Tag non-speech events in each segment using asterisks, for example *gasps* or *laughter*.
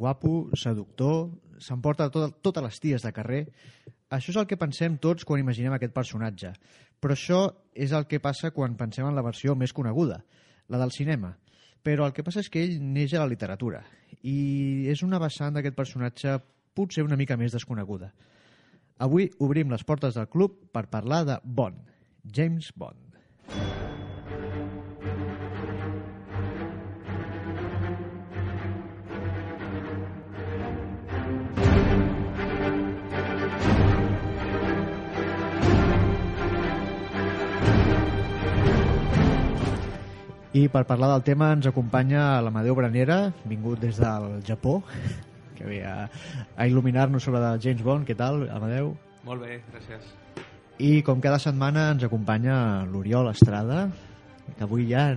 guapo, seductor, s'emporta tot, totes les ties de carrer. Això és el que pensem tots quan imaginem aquest personatge. Però això és el que passa quan pensem en la versió més coneguda, la del cinema. Però el que passa és que ell neix a la literatura i és una vessant d'aquest personatge potser una mica més desconeguda. Avui obrim les portes del club per parlar de Bond, James Bond. I per parlar del tema ens acompanya l'Amadeu Branera, vingut des del Japó, *laughs* que ve a, a il·luminar-nos sobre el James Bond. Què tal, Amadeu? Molt bé, gràcies. I com cada setmana ens acompanya l'Oriol Estrada, que avui ja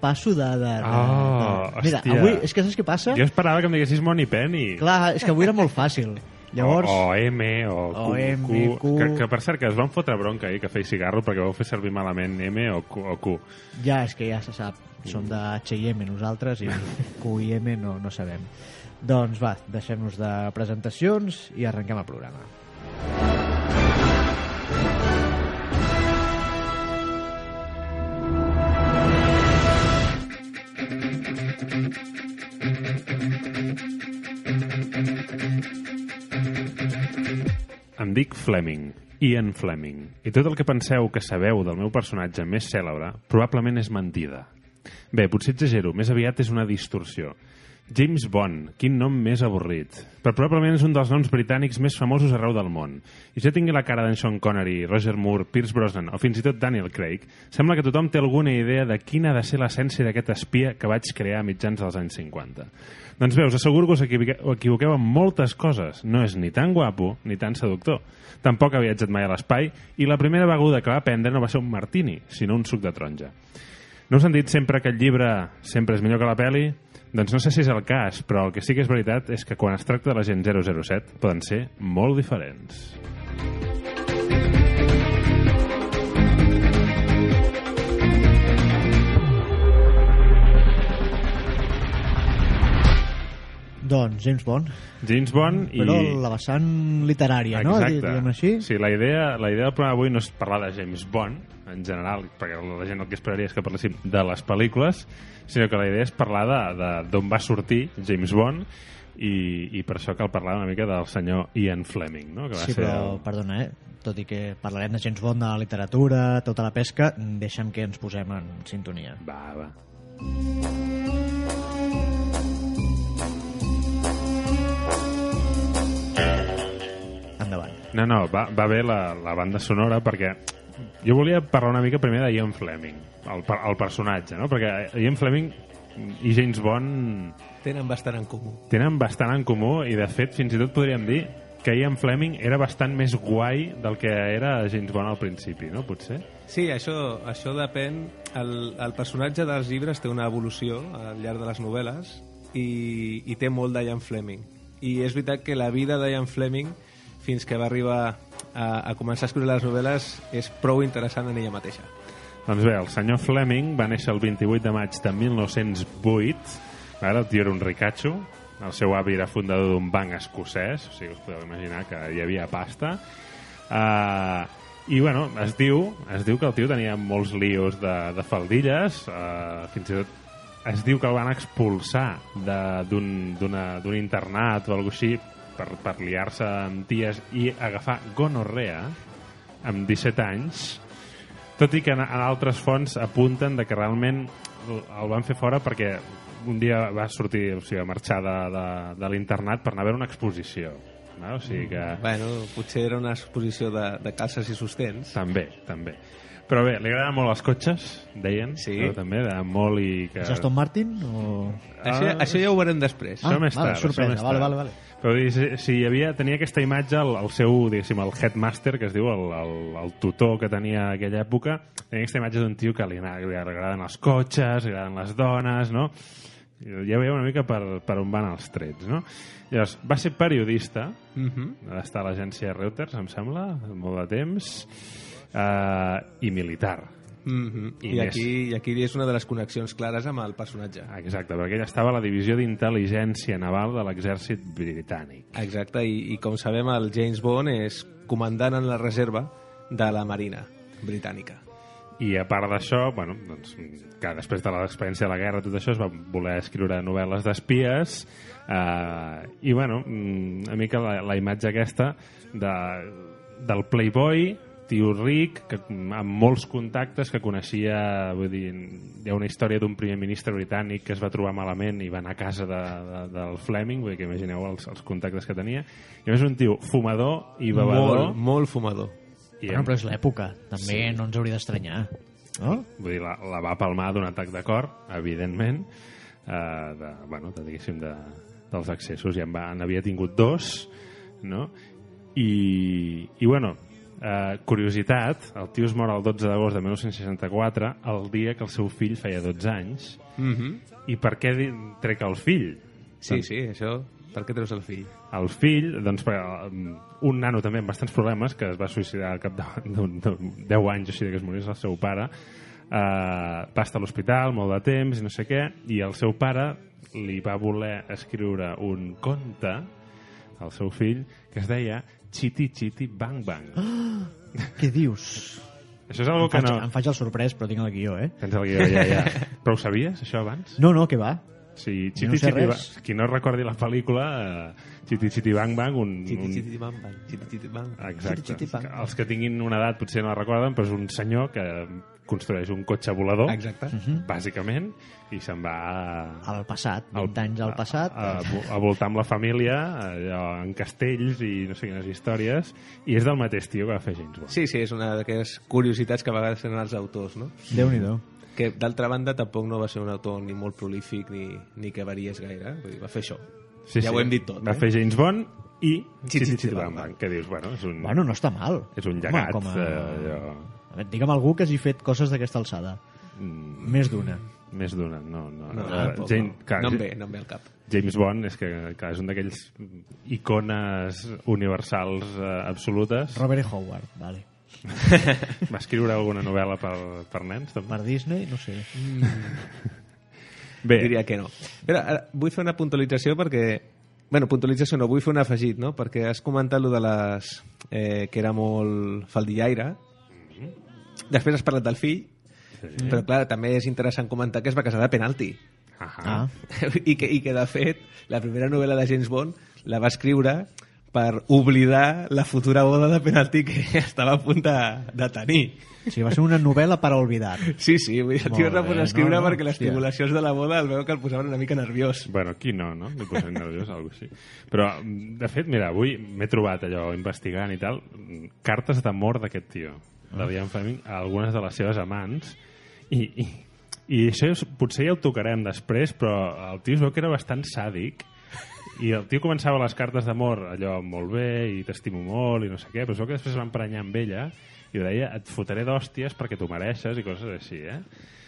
passo de... de, de, Oh, de... Mira, hòstia. avui, és que saps què passa? Jo esperava que em diguessis Money Penny. Clar, és que avui era molt fàcil. Llavors, O, o M, o Q. O M, Q, Q. Que, que, per cert, que es van fotre bronca ahir que feia cigarro perquè vau fer servir malament M o Q. O Q. ja és que ja se sap, som de H&M nosaltres i Q i M no, no sabem. Doncs va, deixem-nos de presentacions i arrenquem el programa. Dic Fleming, Ian Fleming, i tot el que penseu que sabeu del meu personatge més cèlebre probablement és mentida. Bé, potser exagero, més aviat és una distorsió. James Bond, quin nom més avorrit. Però probablement és un dels noms britànics més famosos arreu del món. I si jo tingui la cara d'en Sean Connery, Roger Moore, Pierce Brosnan o fins i tot Daniel Craig, sembla que tothom té alguna idea de quina ha de ser l'essència d'aquest espia que vaig crear a mitjans dels anys 50. Doncs bé, us asseguro que us equivoque- us equivoqueu en moltes coses. No és ni tan guapo ni tan seductor. Tampoc ha viatjat mai a l'espai i la primera beguda que va prendre no va ser un martini, sinó un suc de taronja. No us han dit sempre que el llibre sempre és millor que la peli? Doncs no sé si és el cas, però el que sí que és veritat és que quan es tracta de la gent 007 poden ser molt diferents. Doncs James Bond, James Bond i... però la vessant literària, no? Exacte. Diguem així. Sí, la idea, la idea del programa avui no és parlar de James Bond, en general, perquè la gent el que esperaria és que parléssim de les pel·lícules, sinó que la idea és parlar d'on va sortir James Bond i, i per això cal parlar una mica del senyor Ian Fleming, no? que va Sí, ser però, el- perdona, eh? tot i que parlarem de James Bond, de la literatura, tota la pesca, deixa'm que ens posem en sintonia. Va, va. Endavant. No, no, va, va bé la, la banda sonora perquè jo volia parlar una mica primer de Ian Fleming, el, el personatge, no? Perquè Ian Fleming i James Bond Tenen bastant en comú. tenen bastant en comú i de fet fins i tot podríem dir que Ian Fleming era bastant més guai del que era James Bond al principi, no? Potser? Sí, això, això depèn. El, el personatge dels llibres té una evolució al llarg de les novel·les i, i té molt d'Ian Fleming. I és veritat que la vida d'Ian Fleming fins que va arribar a, a començar a escriure les novel·les és prou interessant en ella mateixa. Doncs bé, el senyor Fleming va néixer el 28 de maig de 1908. Ara el tio era un ricatxo. El seu avi era fundador d'un banc escocès, o sigui, us podeu imaginar que hi havia pasta. Uh, I, bueno, es diu, es diu que el tio tenia molts lios de, de faldilles, uh, fins i tot es diu que el van expulsar d'un internat o alguna així per, per liar-se amb ties i agafar gonorrea amb 17 anys tot i que en, en altres fonts apunten de que realment el, van fer fora perquè un dia va sortir, o sigui, va marxar de, de, de l'internat per anar a veure una exposició. No? O sigui que... Bueno, potser era una exposició de, de calces i sostens. També, també. Però bé, li agraden molt els cotxes, deien. Sí. Però també, de molt i que... És Aston Martin o... Això, Ah. això ja ho veurem després. Això Ah, més vale, tard, sorpresa, més vale, vale, vale. Però si, si hi havia, tenia aquesta imatge, el, el seu, diguéssim, el headmaster, que es diu, el, el, el tutor que tenia aquella època, tenia aquesta imatge d'un tio que li, li agraden els cotxes, li agraden les dones, no? Ja veieu una mica per, per on van els trets, no? Llavors, va ser periodista, Uh -huh. va estar a l'agència Reuters, em sembla, molt de temps, eh, i militar. Mm I I, I, més. aquí, I aquí és una de les connexions clares amb el personatge. Exacte, perquè ell estava a la divisió d'intel·ligència naval de l'exèrcit britànic. Exacte, i, i com sabem el James Bond és comandant en la reserva de la Marina britànica. I a part d'això, bueno, doncs, que després de l'experiència de la guerra tot això es va voler escriure novel·les d'espies eh, i bueno, mm, una mica la, la imatge aquesta de, del playboy tio ric, que, amb molts contactes que coneixia, vull dir, hi ha una història d'un primer ministre britànic que es va trobar malament i va anar a casa de, de, del Fleming, vull dir que imagineu els, els contactes que tenia, i a més un tio fumador i bevedor, Molt, molt fumador. i Bueno, però és l'època. També sí. no ens hauria d'estranyar. No? Vull dir, la, la va palmar d'un atac de cor, evidentment, eh, de, bueno, de, diguéssim, de, dels accessos. Ja en, va, en havia tingut dos, no? I, i bueno, eh, curiositat, el tio es mor el 12 d'agost de 1964, el dia que el seu fill feia 12 anys. Mm -hmm. I per què trec el fill? Sí, sí, això... Per què treus el fill? El fill, doncs, per, un nano també amb bastants problemes, que es va suïcidar al cap de- d'un d'un 10 anys així que es morís el seu pare, eh, va estar a l'hospital molt de temps i no sé què, i el seu pare li va voler escriure un conte al seu fill que es deia Chiti Chiti Bang Bang. *gasps* Què dius? Això és algo Em que faig, no... em faig el sorprès, però tinc el guió, eh? Tens el guió, ja, ja. *laughs* Però ho sabies, això, abans? No, no, que va. Sí, No Chiti sé Chiti res. Bang... Qui no recordi la pel·lícula, eh, Chiti Chiti Bang Bang, un... Chiti, un... chiti, bam, bam, chiti, chiti, bam. Exacte. Chiti, chiti, bang. Els que tinguin una edat potser no la recorden, però és un senyor que construeix un cotxe volador, Exacte. bàsicament, i se'n va a, Al passat, 20 anys al passat. a, a, a voltar amb la família allò, en castells i no sé quines històries i és del mateix tio que va fer James Bond Sí, sí, és una d'aquelles curiositats que a vegades tenen els autors, no? Déu-n'hi-do. Que, d'altra banda, tampoc no va ser un autor ni molt prolífic ni, ni que varies gaire. Vull dir, va fer això. sí, ja ho hem dit tot, va eh? fer James Bond i Chiti, Chiti chiti, Chiti bang, Bang bang. Bang que dius, bueno, és un, Bueno, no està mal. és un Home, llegat com a... eh, allò, Digue'm algú que hagi fet coses d'aquesta alçada. mm, Més d'una. més d'una no, no, No, eh, tampoc, James, no. clar, no em ve, no em ve al cap. James Bond és que clar, és un d'aquells icones universals eh, absolutes Robert E. Howard, vale. va escriure alguna novel·la per, per nens també? Per Disney, no sé. bé, Diria que no. Però ara, vull fer una puntualització perquè... bueno, puntualització no, vull fer un afegit, no? Perquè has comentat lo de les... Eh, que era molt faldillaire. Després has parlat del fill, sí. però clar, també és interessant comentar que es va casar de penalti. ah. *laughs* I que, I que, de fet, la primera novel·la de James Bond la va escriure per oblidar la futura boda de penalti que *laughs* estava a punt de, de tenir. o sigui, va ser una novel·la per olvidar. Sí, sí, vull dir, el tio es va posar a escriure no, no, perquè les hòstia. tribulacions de la boda el veu que el posaven una mica nerviós. Bueno, aquí no, no? Li posem nerviós, alguna així. Però, de fet, mira, avui m'he trobat allò investigant i tal, cartes d'amor d'aquest tio, de Ian Fleming, a algunes de les seves amants, i, i, i això és- potser ja ho tocarem després, però el tio es veu que era bastant sàdic, i el tio començava les cartes d'amor allò molt bé, i t'estimo molt, i no sé què, però es veu que després es va emprenyar amb ella, i deia, et fotré d'hòsties perquè t'ho mereixes, i coses així, eh?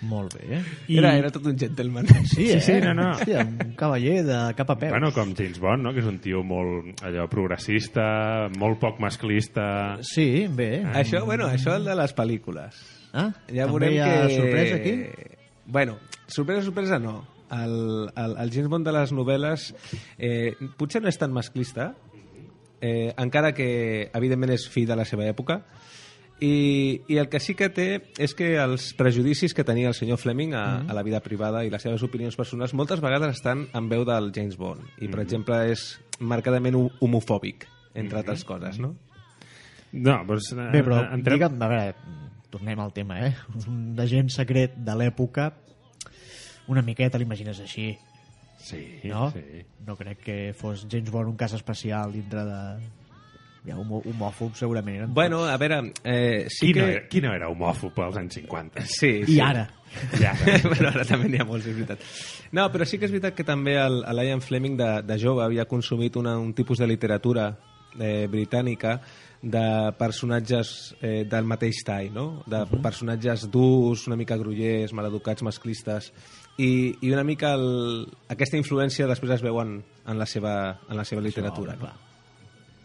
Molt bé. I... Era, era tot un gentleman. Sí, Sí, eh? sí, no, no. Hòstia, un cavaller de cap a peus. Bueno, com James Bond, no? que és un tio molt allò progressista, molt poc masclista... Sí, bé. Això, bueno, això el de les pel·lícules. Ah, Ja també hi ha que... sorpresa aquí? Bueno, sorpresa, sorpresa no. El, el, el James Bond de les novel·les eh, potser no és tan masclista, eh, encara que, evidentment, és fill de la seva època, i, i el que sí que té és que els prejudicis que tenia el senyor Fleming a, a la vida privada i les seves opinions personals moltes vegades estan en veu del James Bond i per exemple és marcadament ho- homofòbic entre altres coses no? No, doncs... eh, Bé, però entrem... digue'm, a veure, tornem al tema, eh? Un agent secret de l'època, una miqueta l'imagines així, Sí, no? sí. No crec que fos James Bond un cas especial dintre de... Ja, homo homòfob segurament eren Bueno, a veure, eh, sí Qui, que... no era, qui no era homòfob als anys 50? Sí, sí. I ara? Ja, *laughs* bueno, ara també n'hi ha molts, és veritat. No, però sí que és veritat que també el, el Ian Fleming de, de jove havia consumit una, un tipus de literatura eh, britànica de personatges eh, del mateix tall, no? De personatges durs, una mica grullers, maleducats, masclistes, i, i una mica el, aquesta influència després es veu en, en, la, seva, en la seva literatura. Home, clar.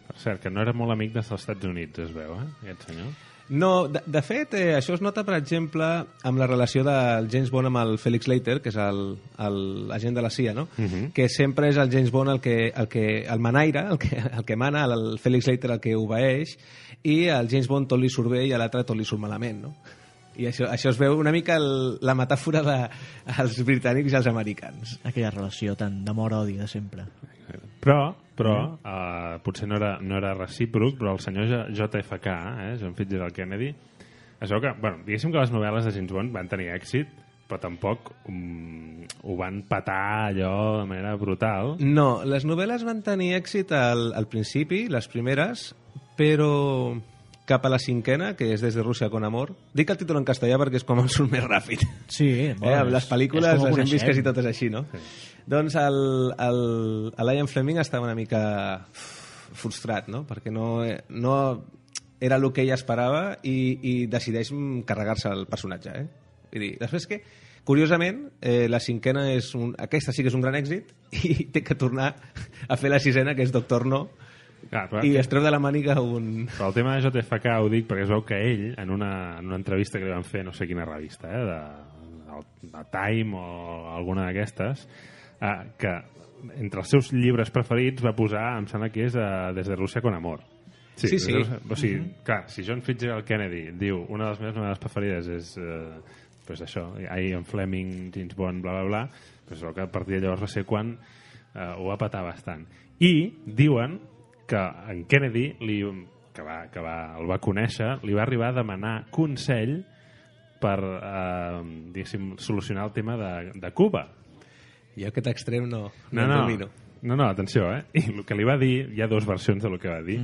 Per cert, que no era molt amic dels Estats Units, es veu, eh, aquest senyor? No, de, de fet, eh, això es nota, per exemple, amb la relació del James Bond amb el Felix Leiter, que és el, el agent de la CIA, no? Mhm. que sempre és el James Bond el que, el que el manaire, el que, el que mana, el Felix Leiter el que obeeix, i al James Bond tot li surt bé i a l'altre tot li surt malament, no? I això, això es veu una mica el, la metàfora dels de, britànics i els americans. Aquella relació tan d'amor-odi de sempre. Però, però uh, potser no era, no era recíproc, però el senyor J- JFK, eh, John Fitzgerald Kennedy, es veu que, bueno, diguéssim que les novel·les de James Bond van tenir èxit, però tampoc um, ho van patar allò de manera brutal. No, les novel·les van tenir èxit al, al principi, les primeres, però cap a la cinquena, que és Des de Rússia con amor. Dic el títol en castellà perquè és com em surt més ràpid. Sí, eh, amb les pel·lícules les hem vist quasi totes així, no? Sí. Doncs el, el, el Ian Fleming estava una mica frustrat, no? Perquè no, no era el que ell esperava i, i decideix carregar-se el personatge, eh? Vull dir, després que, curiosament, eh, la cinquena és un, aquesta sí que és un gran èxit *laughs* i té que tornar a fer la sisena, que és Doctor No, Clar, però, i es treu de la màniga un... però el tema de JFK ho dic perquè es veu que ell, en una, en una entrevista que li van fer no sé quina revista, eh, de, de Time o alguna d'aquestes, eh, que entre els seus llibres preferits va posar, em sembla que és uh, Des de Rússia con amor. Sí, sí. des de- O sigui, clar, si John Fitzgerald Kennedy diu una de les meves novel·les preferides és eh, pues això, Ian Fleming, James Bond, bla, bla, bla, pues el que a partir de llavors va ser quan eh, ho va patar bastant. I diuen que en Kennedy, li, que, va, que va, el va conèixer, li va arribar a demanar consell per, eh, solucionar el tema de, de Cuba. Jo aquest extrem no, no, No, no, domino. no, no, atenció, eh? I el que li va dir, hi ha dues versions de lo que va dir.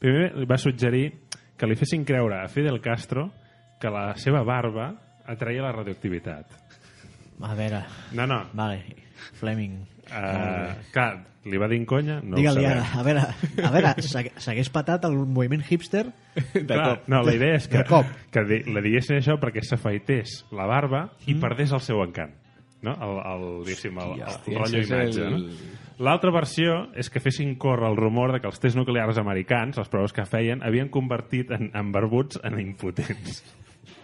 Primer, li va suggerir que li fessin creure a Fidel Castro que la seva barba atreia la radioactivitat. A veure, No, no. vale, Fleming. Uh, clar, li va dir en conya? No ho Digue-li sabem. ara, a veure, a veure, s'hagués patat el moviment hipster? De Clar, cop. no, la idea és que, que li diguessin això perquè s'afaités la barba i perdés el seu encant. No? El, el, diguéssim, el, el, el rotllo imatge. el- No? L'altra versió és que fessin córrer el rumor de que els tests nuclears americans, les proves que feien, havien convertit en, en barbuts en impotents.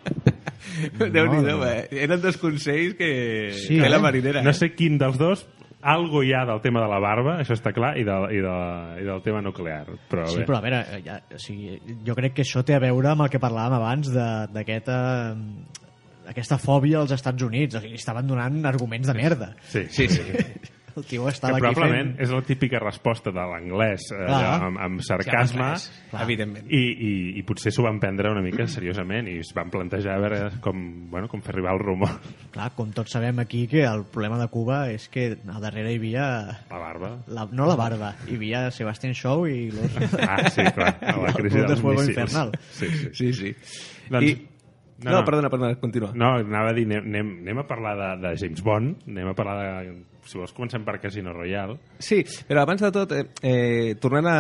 *laughs* Déu-n'hi-do, Mare eh? Eren dos consells que... Sí, que la eh? marinera. No eh? sé quin dels dos, algo hi ha del tema de la barba, això està clar, i, de, i, de, i del tema nuclear. Però Sí, bé. però a veure, ja, o sigui, jo crec que això té a veure amb el que parlàvem abans de- d'aquest... Eh, aquesta fòbia als Estats Units, o sigui, estaven donant arguments de merda. Sí, Sí, sí. *laughs* El tio que estava aquí probablement fent... és la típica resposta de l'anglès eh, amb, amb sarcasme Sí, clar, evidentment. i, i, i potser s'ho van prendre una mica seriosament i es van plantejar a veure com, bueno, com fer arribar el rumor Clar, com tots sabem aquí que el problema de Cuba és que al darrere hi havia... la barba La, no la barba, hi havia Sebastián Shaw i los... *laughs* ah, sí, clar, a la *laughs* crisi dels míssils Infernal. sí, sí. Sí, sí. Doncs- I... no, No, no. perdona, perdona, continua. No, anava a dir, anem, anem a parlar de, de James Bond, anem a parlar de... Si vols, comencem per Casino Royale. Sí, però abans de tot, eh, eh, tornant a,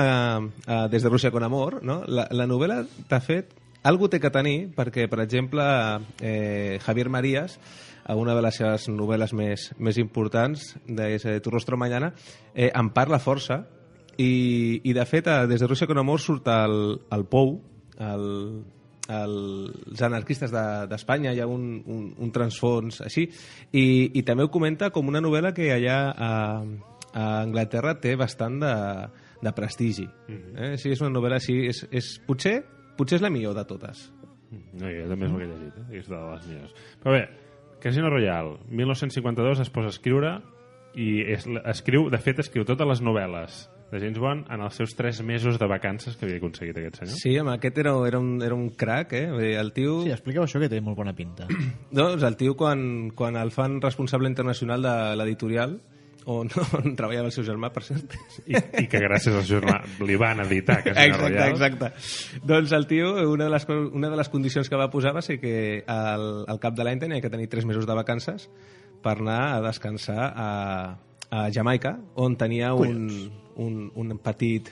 a Des de Rússia con amor, no? la, la novel·la t'ha fet... Algú té que tenir, perquè, per exemple, eh, Javier Marías, a una de les seves novel·les més, més importants, de eh, Tu rostro mañana, eh, en parla força, i, i de fet, a, des de Rússia con amor surt el, el Pou, el, el, els anarquistes de- d'Espanya, hi ha un, un, un transfons així, i, i també ho comenta com una novel·la que allà a, a Anglaterra té bastant de, de prestigi. eh? Sí, és una novel·la així, és, és, potser, potser és la millor de totes. No, jo també és el que he llegit, eh? és de les millors. Però bé, Casino Royale, 1952 es posa a escriure i és, escriu, de fet, escriu totes les novel·les de James Bond en els seus tres mesos de vacances que havia aconseguit aquest senyor. Sí, home, aquest era, era, un, era un crac, eh? Vull dir, El tio... Sí, expliqueu això que té molt bona pinta. *clears throat* Doncs el tio, quan, quan el fan responsable internacional de l'editorial, on, *laughs* on treballava el seu germà, per cert, I, I que gràcies al jornal li van editar Casino exacte, Royale. exacte. Doncs el tio, una de, les, una de les condicions que va posar va ser que al, al cap de l'any tenia que tenir tres mesos de vacances per anar a descansar a, a Jamaica, on tenia un, un, un petit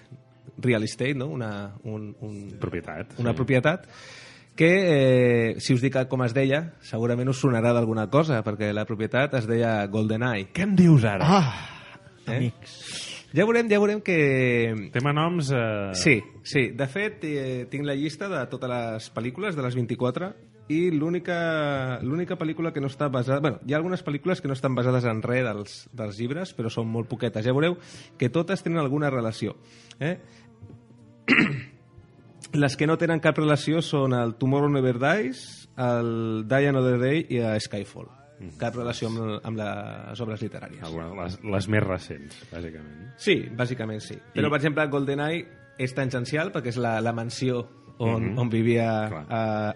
real estate, no? una, un, un, Propietat. una sí. propietat que, eh, si us dic com es deia, segurament us sonarà d'alguna cosa, perquè la propietat es deia GoldenEye. Què em dius ara? Ah, Eh? amics. Ja veurem, ja veurem que... Tema noms... Eh... Sí, sí. De fet, eh, tinc la llista de totes les pel·lícules, de les 24, i l'única pel·lícula que no està basada... Bueno, hi ha algunes pel·lícules que no estan basades en res dels, dels llibres, però són molt poquetes. Ja veureu que totes tenen alguna relació. Eh? *clears throat* Les que no tenen cap relació són el Tomorrow Never Dies, el Die Another Day i a Skyfall. Cap relació amb, amb les obres literàries. Ah, bueno, les, les més recents, bàsicament. Sí, bàsicament sí. Però, per exemple, GoldenEye és tangencial perquè és la, la mansió on, Mhm. on vivia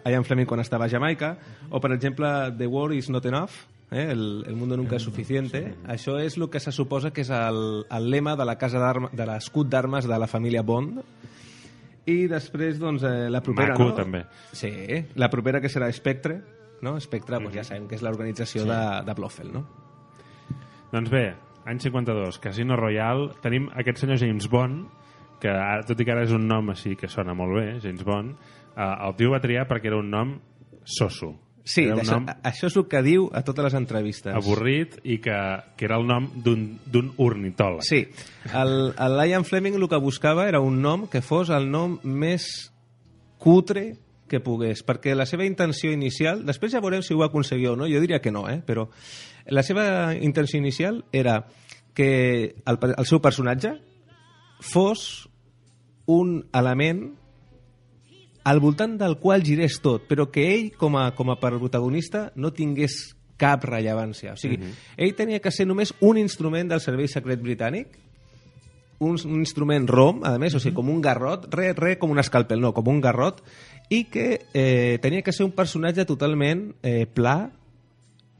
uh, Ian Fleming quan estava a Jamaica. O, per exemple, The War is not enough, eh? el, el mundo nunca es suficiente. Això és el que se suposa que és el, el lema de la casa d'arma- de l'escut d'armes de la família Bond. I després, doncs, eh, la propera... Maco, no? també. Sí, la propera que serà Spectre, no? Spectre, doncs Mhm. ja sabem que és l'organització de, de Blofeld, no? Doncs bé, any 52, Casino Royale, tenim aquest senyor James Bond, que ara, tot i que ara és un nom així que sona molt bé, James Bond, eh, el tio va triar perquè era un nom soso. Sí, era un això, nom això és el que diu a totes les entrevistes. avorrit i que, que era el nom d'un d'un ornitòleg. Sí, el, el Ian Fleming el que buscava era un nom que fos el nom més cutre que pogués, perquè la seva intenció inicial, després ja veurem si ho aconseguia o no, jo diria que no, eh? però la seva intenció inicial era que el, el seu personatge fos un element al voltant del qual girés tot, però que ell, com a, com a protagonista, no tingués cap rellevància. O sigui, ell tenia que ser només un instrument del servei secret britànic, un, un instrument rom, a més, o sigui, com un garrot, res re com un escalpel, no, com un garrot, i que eh, tenia que ser un personatge totalment eh, pla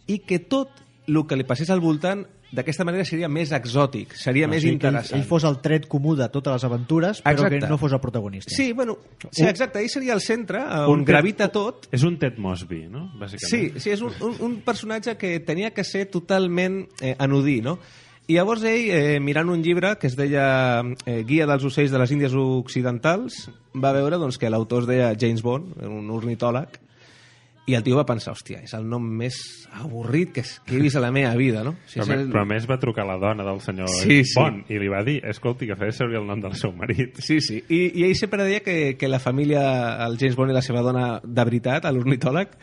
i que tot el que li passés al voltant d'aquesta manera seria més exòtic, seria O més sigui, que ell, interessant. ell fos el tret comú de totes les aventures, però Exacte. que no fos el protagonista. Sí, bueno, sí, exacte, ell seria el centre Un on Ted- gravita tot. És un Ted Mosby, no? Sí, Bàsicament. sí, és un, un, un personatge que tenia que ser totalment eh, anodí, no? I llavors ell, eh, mirant un llibre que es deia eh, Guia dels ocells de les Índies Occidentals, va veure doncs, que l'autor es deia James Bond, un ornitòleg, i el tio va pensar, hòstia, és el nom més avorrit que, que he vist a la meva vida, no? O sigui, Però, el- però a més va trucar la dona del senyor Sí, sí. Bond i li va dir, escolti, que feia servir el nom del seu marit. Sí, sí. I, I ell sempre deia que, que la família, el James Bond i la seva dona de veritat, a l'ornitòleg,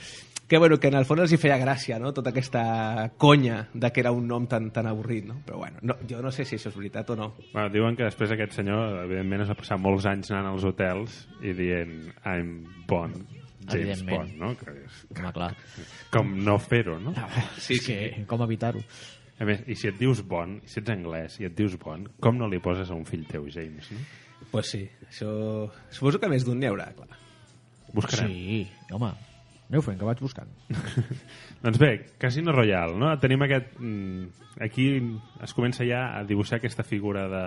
que, bueno, que en el fons els hi feia gràcia, no?, tota aquesta conya de que era un nom tan, tan avorrit, no? Però, bueno, no, jo no sé si això és veritat o no. Bueno, diuen que després aquest senyor, evidentment, es va passar molts anys anant als hotels i dient I'm Bond, James. Bond, no? Que és, Home, clar. com no fer-ho, no? Sí, és que com evitar-ho? A més, i si et dius Bond, i si ets anglès i et dius Bond, com no li poses a un fill teu, James, no? Pues sí, això... Suposo que més d'un n'hi haurà, clar. Buscarem. Sí, home. Aneu fent, que vaig buscant. *laughs* Doncs bé, Casino Royale, no? Tenim aquest... mm, Aquí es comença ja a dibuixar aquesta figura de,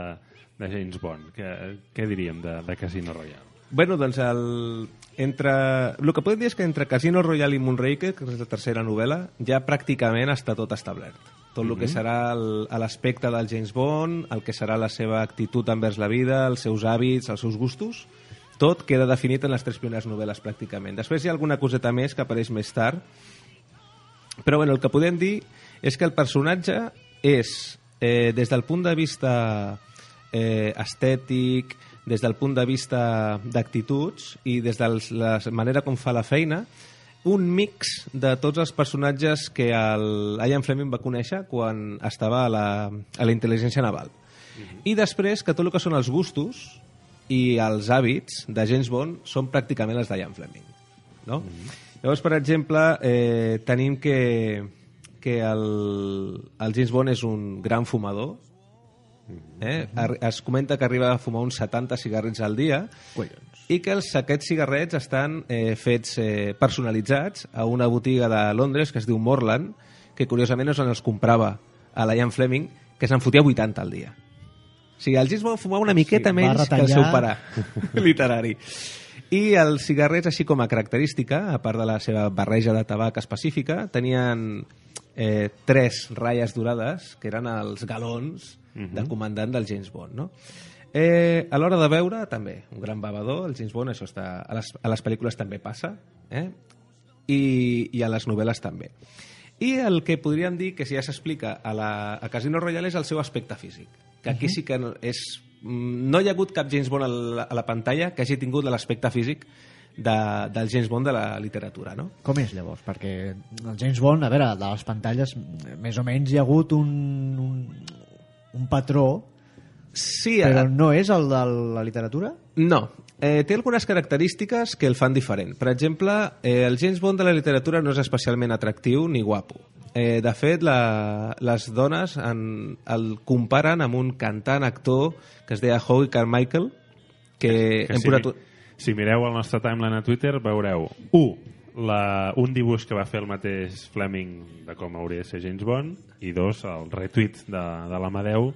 de James Bond. Què, què diríem de, de Casino Royale? Bueno, doncs el, entre, el que podem dir és que entre Casino Royale i Moonraker, que és la tercera novel·la, ja pràcticament està tot establert. Tot el que serà el- l'aspecte del James Bond, el que serà la seva actitud envers la vida, els seus hàbits, els seus gustos, tot queda definit en les tres primeres novel·les pràcticament. Després hi ha alguna coseta més que apareix més tard, però bueno, el que podem dir és que el personatge és, eh, des del punt de vista eh, estètic, des del punt de vista d'actituds i des de la manera com fa la feina, un mix de tots els personatges que el Ian Fleming va conèixer quan estava a la, a la intel·ligència naval. I després que tot el que són els gustos i els hàbits de James Bond són pràcticament els d'Ian Fleming. No? Llavors, per exemple, eh, tenim que, que el, el James Bond és un gran fumador, Eh? Ar- Es comenta que arriba a fumar uns 70 cigarrets al dia Collons. i que els, aquests cigarrets estan eh, fets eh, personalitzats a una botiga de Londres que es diu Morland, que curiosament és on els comprava a la Ian Fleming, que se'n fotia 80 al dia. O sigui, el James Bond fumava una miqueta va menys que el seu retallar. pare *laughs* literari. I els cigarrets, així com a característica, a part de la seva barreja de tabac específica, tenien eh, tres ratlles dorades, que eren els galons del comandant del James Bond, no? Eh, a l'hora de veure, també, un gran bevedor, el James Bond, això està, a, les, a les pel·lícules també passa, eh? I, i a les novel·les també. I el que podríem dir que si ja s'explica a, la, a Casino Royale és el seu aspecte físic, que aquí sí que no, és... mm, No hi ha hagut cap James Bond a la, a la pantalla que hagi tingut l'aspecte físic de, del James Bond de la literatura, no? Com és, llavors? Perquè el James Bond, a veure, de les pantalles, més o menys hi ha hagut un, un, un patró, Sí, però a- no és el de la literatura? No. Eh, té algunes característiques que el fan diferent. Per exemple, eh, el James Bond de la literatura no és especialment atractiu ni guapo. Eh, de fet, la, les dones en, el comparen amb un cantant actor que es deia Howie Carmichael, que, que hem si, posat... si mireu el nostre timeline a Twitter veureu, u, la, un dibuix que va fer el mateix Fleming de com hauria de ser James Bond i dos, el retweet de, de l'Amadeu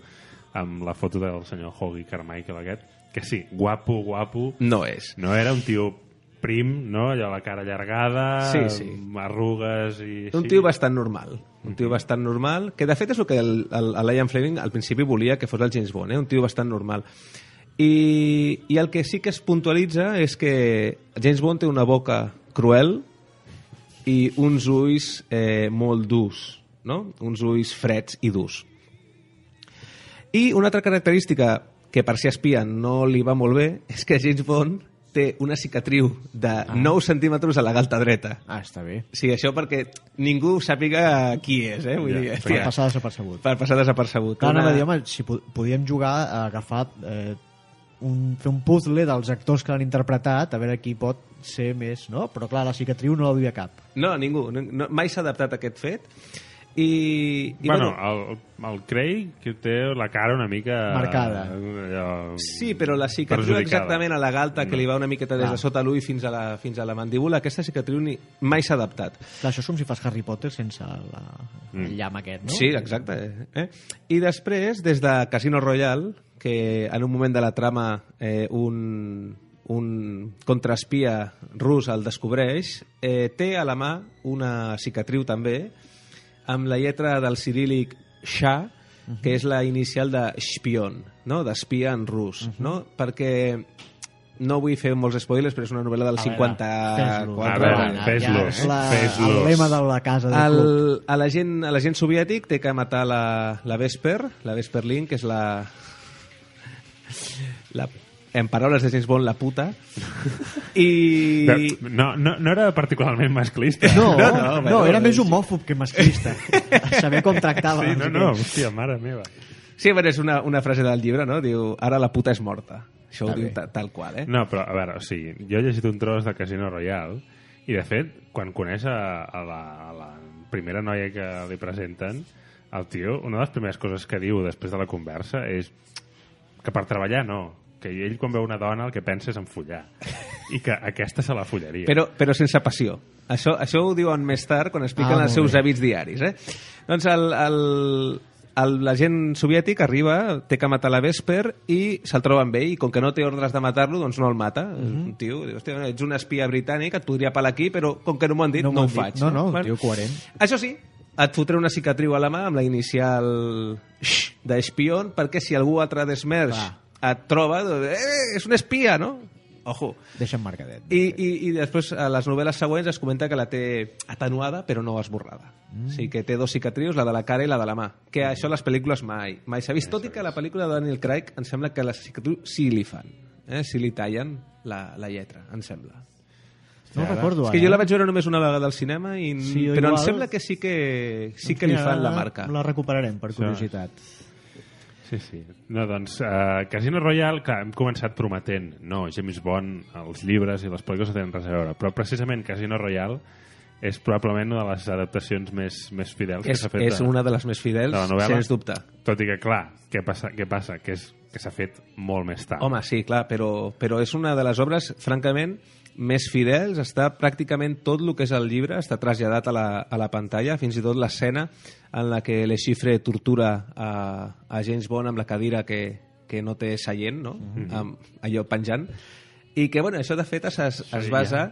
amb la foto del senyor Hoggy Carmichael aquest, que sí, guapo, guapo No és. no era un tio prim, no? Allò, la cara allargada, Sí, sí. arrugues i Un així. tio bastant normal. Un tio bastant normal, que de fet és el que el, el, el Ian Fleming al principi volia que fos el James Bond, eh? un tio bastant normal. I, I el que sí que es puntualitza és que James Bond té una boca cruel i uns ulls eh, molt durs, no? uns ulls freds i durs. I una altra característica que per ser espia no li va molt bé és que James Bond té una cicatriu de 9 centímetres a la galta dreta. Ah, està bé. Sí, això perquè ningú sàpiga qui és, eh? Vull Ja, dir, per passar desapercebut. per passar desapercebut. Clar, Una- dir, home, si po- podíem jugar a agafar eh, un, fer un puzzle dels actors que l'han interpretat, a veure qui pot ser més, no? Però clar, la cicatriu no la duia cap. No, ningú. No, no, mai s'ha adaptat a aquest fet. I, i bueno, el, el Craig que té la cara una mica... Marcada. Allò, Sí, però la cicatriu exactament a la galta que li va una miqueta des de sota l'ull fins, a la, fins a la mandíbula, aquesta cicatriu ni, mai s'ha adaptat. Clar, això és com si fas Harry Potter sense la, Mm. el llamp aquest, no? Sí, exacte. Eh? I després, des de Casino Royale, que en un moment de la trama eh, un, un contraespia rus el descobreix, eh, té a la mà una cicatriu també amb la lletra del cirílic Sha, que és la inicial de Spion, no? d'espia en rus, no? perquè no vull fer molts spoilers, però és una novel·la del A veure, 54. fes-lo. A veure, Ja, fes-los, és la, fes-los. el lema de la casa del club. El, a l'agent a l'agent soviètic té que matar la, la Vesper, la Vesper Link, que és la, la en paraules de James Bond, la puta. I... No, no, no era particularment masclista. *laughs* No, No, no, no, era més homòfob que masclista. *laughs* Saber com tractava. Sí, no, no, hòstia, mare meva. Sí, però és una, una frase del llibre, no? Diu, ara la puta és morta. Això ho diu tal qual, eh? No, però, a veure, o sigui, jo he llegit un tros de Casino Royale i, de fet, quan coneix a, a, la, a la primera noia que li presenten, el tio, una de les primeres coses que diu després de la conversa és que per treballar no, que ell quan veu una dona el que pensa és en follar i que aquesta se la follaria. Però, però sense passió. Això, això ho diuen més tard quan expliquen Ah, els seus bé. hàbits diaris. Eh? Doncs el, el, el, l'agent soviètic arriba, té que matar la Vesper i se'l troba amb ell i com que no té ordres de matar-lo, doncs no el mata. Mm Mhm. -hmm. Un tio, diu, hòstia, ets un espia britànic, et podria pelar aquí, però com que no m'ho han dit, no, m'ho ho dit. faig. No, no, un tio coherent. Això sí, et fotré una cicatriu a la mà amb la inicial d'espion, perquè si algú altre d'Esmerge et troba, doncs, eh, és un espia, no? Ojo. Deixa'm marcadet. I, i, I després, a les novel·les següents, es comenta que la té atenuada, però no esborrada. Mm. O sigui que té dos cicatrius, la de la cara i la de la mà. Que això a les pel·lícules mai mai s'ha vist. Tot i que a la pel·lícula de Daniel Craig em sembla que les cicatrius sí li fan. Eh? Sí li tallen la, la lletra, em sembla. No ho recordo És que ara. jo la vaig veure només una vegada al cinema, i, Sí, però em igual. sembla que sí que, sí que li fan la marca. La recuperarem, per curiositat. Sí, sí. No, doncs, uh, Casino Royale, que hem començat prometent, no, James Bond, els llibres i les pel·lícules no tenen res a veure, però precisament Casino Royale és probablement una de les adaptacions més, més fidels que És, s'ha fet és de, una de les més fidels, de la novel·la. sens dubte. Tot i que, clar, què passa? Què passa? Que és que s'ha fet molt més tard. Home, sí, clar, però, però és una de les obres, francament, més fidels. Està pràcticament tot el que és el llibre, està traslladat a la, a la pantalla, fins i tot l'escena en la que Le Chiffre tortura a, a James Bond amb la cadira que, que no té seient, no? amb allò penjant. I que, bueno, això de fet es, es, es basa...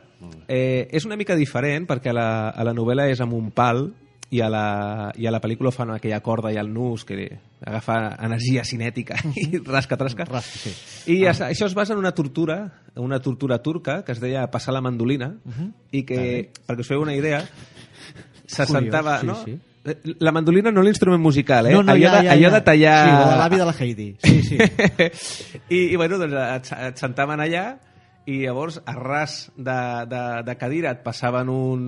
Eh, és una mica diferent perquè a la, a la novel·la és amb un pal i a la, i a la pel·lícula fan aquella corda i el nus que agafa energia cinètica *laughs* i rasca, trasca. Rasca, sí. I ah. això es basa en una tortura, una tortura turca que es deia passar la mandolina i que, perquè us feu una idea, se Curiós, sentava, sí, no? sí. La mandolina no l'instrument musical, eh? No, no, allò, ja, de, ja, allò ja. de tallar... Sí, de l'avi de la Heidi. Sí, sí. *laughs* I, I, bueno, doncs et, et sentaven allà i llavors a ras de, de, de cadira et passaven un,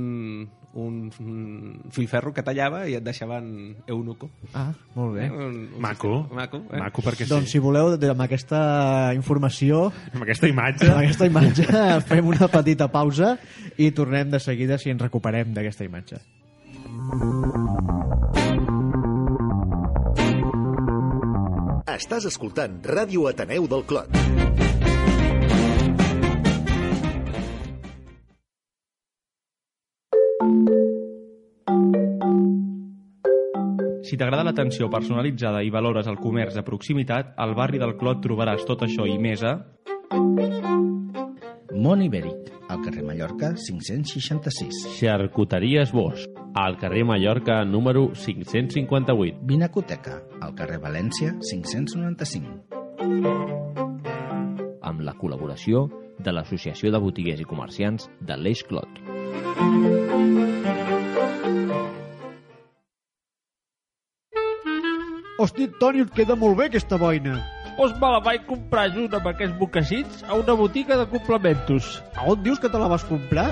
un, un filferro que tallava i et deixaven eunuco. Ah, molt bé. Eh? Un, un Maco. sistema Maco, eh? Maco perquè Doncs sí. si voleu, de- amb aquesta informació, *laughs* Amb aquesta imatge... amb aquesta imatge, *laughs* fem una petita pausa i tornem de seguida si ens recuperem d'aquesta imatge. Estàs escoltant Ràdio Ateneu del Clot. Si t'agrada l'atenció personalitzada i valores el comerç de proximitat, al barri del Clot trobaràs tot això i més a... Mont Ibèric, al carrer Mallorca 566. Xarcuteries Bosch, al carrer Mallorca número 558. Vinacoteca, al carrer València 595. amb la col·laboració de l'Associació de Botiguers i Comerciants de l'Eix Clot. Hosti, Toni, et queda molt bé aquesta boina. Doncs me la vaig comprar junt amb aquests bocassits a una botiga de complementos. A on dius que te la vas comprar?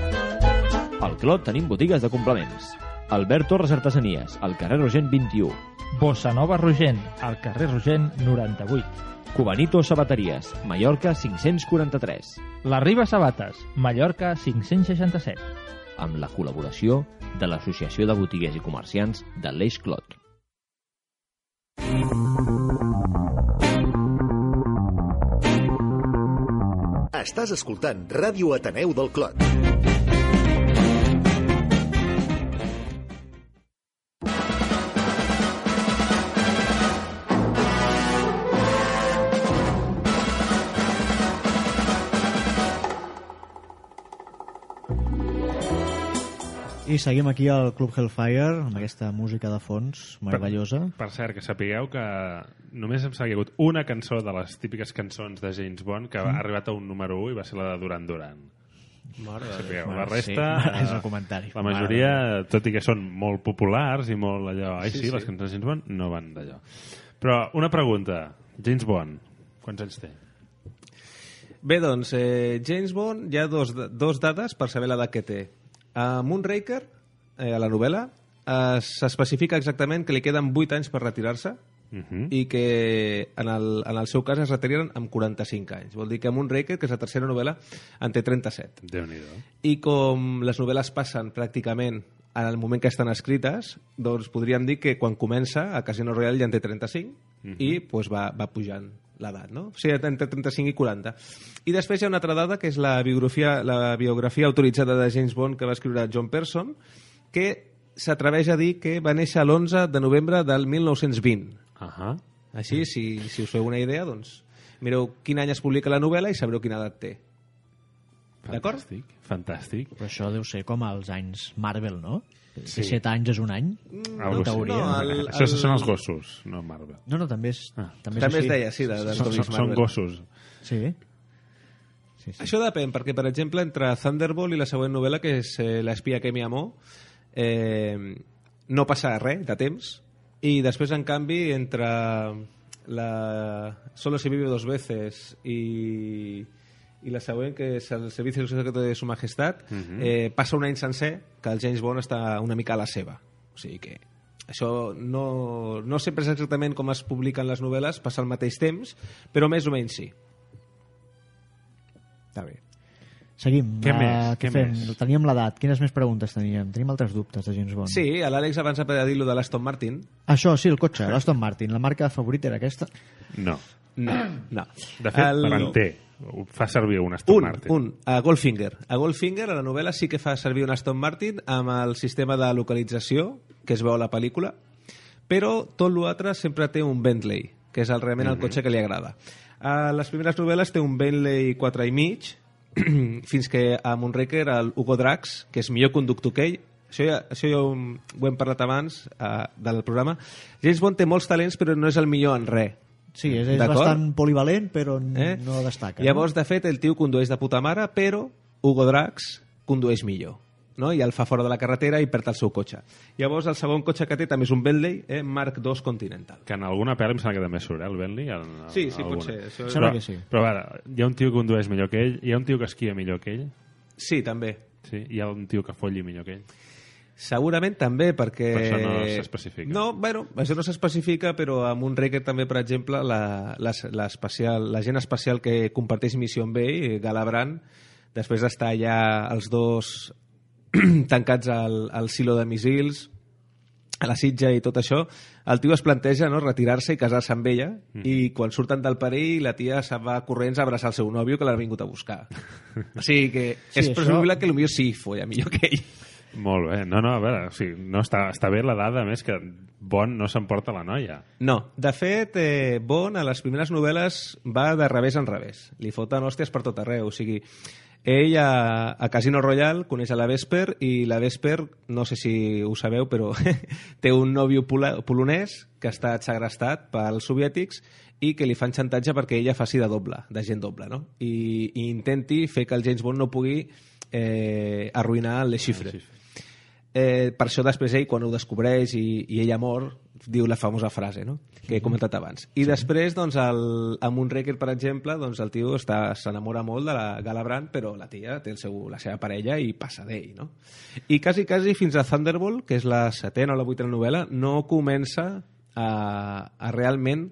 Al Clot tenim botigues de complements. Albert Torres Artesanies, al carrer Rogent 21. Bossa Nova Rogent, al carrer Rogent 98. Cubanito Sabateries, Mallorca 543. La Riba Sabates, Mallorca 567. Amb la col·laboració de l'Associació de Botiguers i Comerciants de l'Eix Clot. Estàs escoltant Ràdio Ateneu del Clot. I seguim aquí al Club Hellfire amb aquesta música de fons meravellosa. Per cert, que sapigueu que només em sabia hagut una cançó de les típiques cançons de James Bond que ha arribat a un número 1 i va ser la de Duran Duran. Mare. Sapigueu, la resta... sí, *laughs* és el comentari. La majoria, tot i que són molt populars i molt allò... Ai, sí, Sí, sí, les cançons de James Bond no van d'allò. Però una pregunta. James Bond, quants anys té? Bé, doncs, eh, James Bond, hi ha dos, dos dades per saber l'edat que té. A Moonraker, eh, a la novel·la, eh, s'especifica exactament que li queden 8 anys per retirar-se Uh -huh. i que en el, en el seu cas es retiren amb 45 anys. Vol dir que Moonraker, que és la tercera novel·la, en té 37. Déu-n'hi-do. I com les novel·les passen pràcticament en el moment que estan escrites, doncs podríem dir que quan comença a Casino Royale ja en té 35 i doncs va, va pujant l'edat, no? O sigui, entre 35 i 40. I després hi ha una altra dada, que és la biografia, la biografia autoritzada de James Bond que va escriure John Person, que s'atreveix a dir que va néixer l'11 de novembre del 1920. Uh -huh. Així, si, si us feu una idea, doncs mireu quin any es publica la novel·la i sabreu quina edat té. D'acord? Fantàstic, fantàstic. Però això deu ser com els anys Marvel, no? Sí. Sí. 7 anys és un any? Algo així. teoria. No, el- Això el- són els gossos, no Marvel. No, no, també és, Ah. també és També es així. deia, sí, de, de Són, són, són gossos. Sí. sí, sí. Això depèn, perquè, per exemple, entre Thunderbolt i la següent novel·la, que és eh, L'espia que mi amó, eh, no passa res de temps, i després, en canvi, entre la Solo se vive dos veces i, i la següent, que és el Servicio Secreto de Su Majestat, eh, passa un any sencer que el James Bond està una mica a la seva. O sigui que això no, no sempre és exactament com es publiquen les novel·les, passa al mateix temps, però més o menys sí. Està bé. Seguim. Què Uh, més? Què Què fem? més? Teníem l'edat. Quines més preguntes teníem? Tenim altres dubtes de James Bond. Sí, a l'Àlex abans ha dit lo de l'Aston Martin. Això, sí, el cotxe, l'Aston Martin. La marca favorita era aquesta? No. No, no. De fet, El- el... Ho Fa servir un Aston Un, Martin. un, a Goldfinger. A Goldfinger, a la novel·la, sí que fa servir un Aston Martin amb el sistema de localització que es veu a la pel·lícula, però tot l'altre sempre té un Bentley, que és el, realment el cotxe que li agrada. A les primeres novel·les té un Bentley 4 i mig, *clears throat* fins que a Moonraker el Hugo Drax, que és millor conductor que ell, això ja, això ja ho, ho hem parlat abans uh, del programa, James Bond té molts talents però no és el millor en res. Sí, és, és bastant polivalent, però Eh? no destaca. Llavors, de fet, el tio condueix de puta mare, però Hugo Drax condueix millor. no? i el fa fora de la carretera i perd el seu cotxe. Llavors, el segon cotxe que té també és un Bentley eh, Mark II Continental. Que en alguna pel·li em sembla que també surt, eh, el Bentley. En, en, Sí, sí, alguna. pot ser. Això... Sembla Però, que sí. però a veure, hi ha un tio que condueix millor que ell, hi ha un tio que esquia millor que ell, Sí, també. sí? hi ha un tio que folli millor que ell. Segurament també, perquè... Per això no s'especifica. No, bueno, això no s'especifica, però amb un també, per exemple, la, la, la, especial, la gent especial que comparteix missió amb ell, Galabran, després d'estar ja els dos *clears throat* tancats al, al silo de missils, a la sitja i tot això, el tio es planteja no, retirar-se i casar-se amb ella mm. i quan surten del perill la tia se'n va corrents a abraçar el seu nòvio que l'ha vingut a buscar. *laughs* o sigui que Sí, és això- presumible que potser sí folla millor que ell. Molt bé. No, no, a veure, o sigui, no està, està bé la dada, a més, que Bon no s'emporta la noia. No, de fet, eh, Bond a les primeres novel·les va de revés en revés. Li foten hòsties per tot arreu. O sigui, ell a, a Casino Royale coneix a la Vesper i la Vesper, no sé si ho sabeu, però *laughs* té un nòvio pola, polonès que està segrestat pels soviètics i que li fan xantatge perquè ella faci de doble, de gent doble, no? I, i intenti fer que el James Bond no pugui eh, arruïnar el Le Chiffre. Eh, per això després ell, quan ho descobreix i, i ella mor, diu la famosa frase no? que he comentat abans. I sí. després, doncs, el, amb un Reker, per exemple, doncs, el tio està- s'enamora molt de la Galabran, però la tia té el seu, la seva parella i passa d'ell. No? I quasi, quasi fins a Thunderbolt, que és la setena o la vuitena novel·la, no comença a, a realment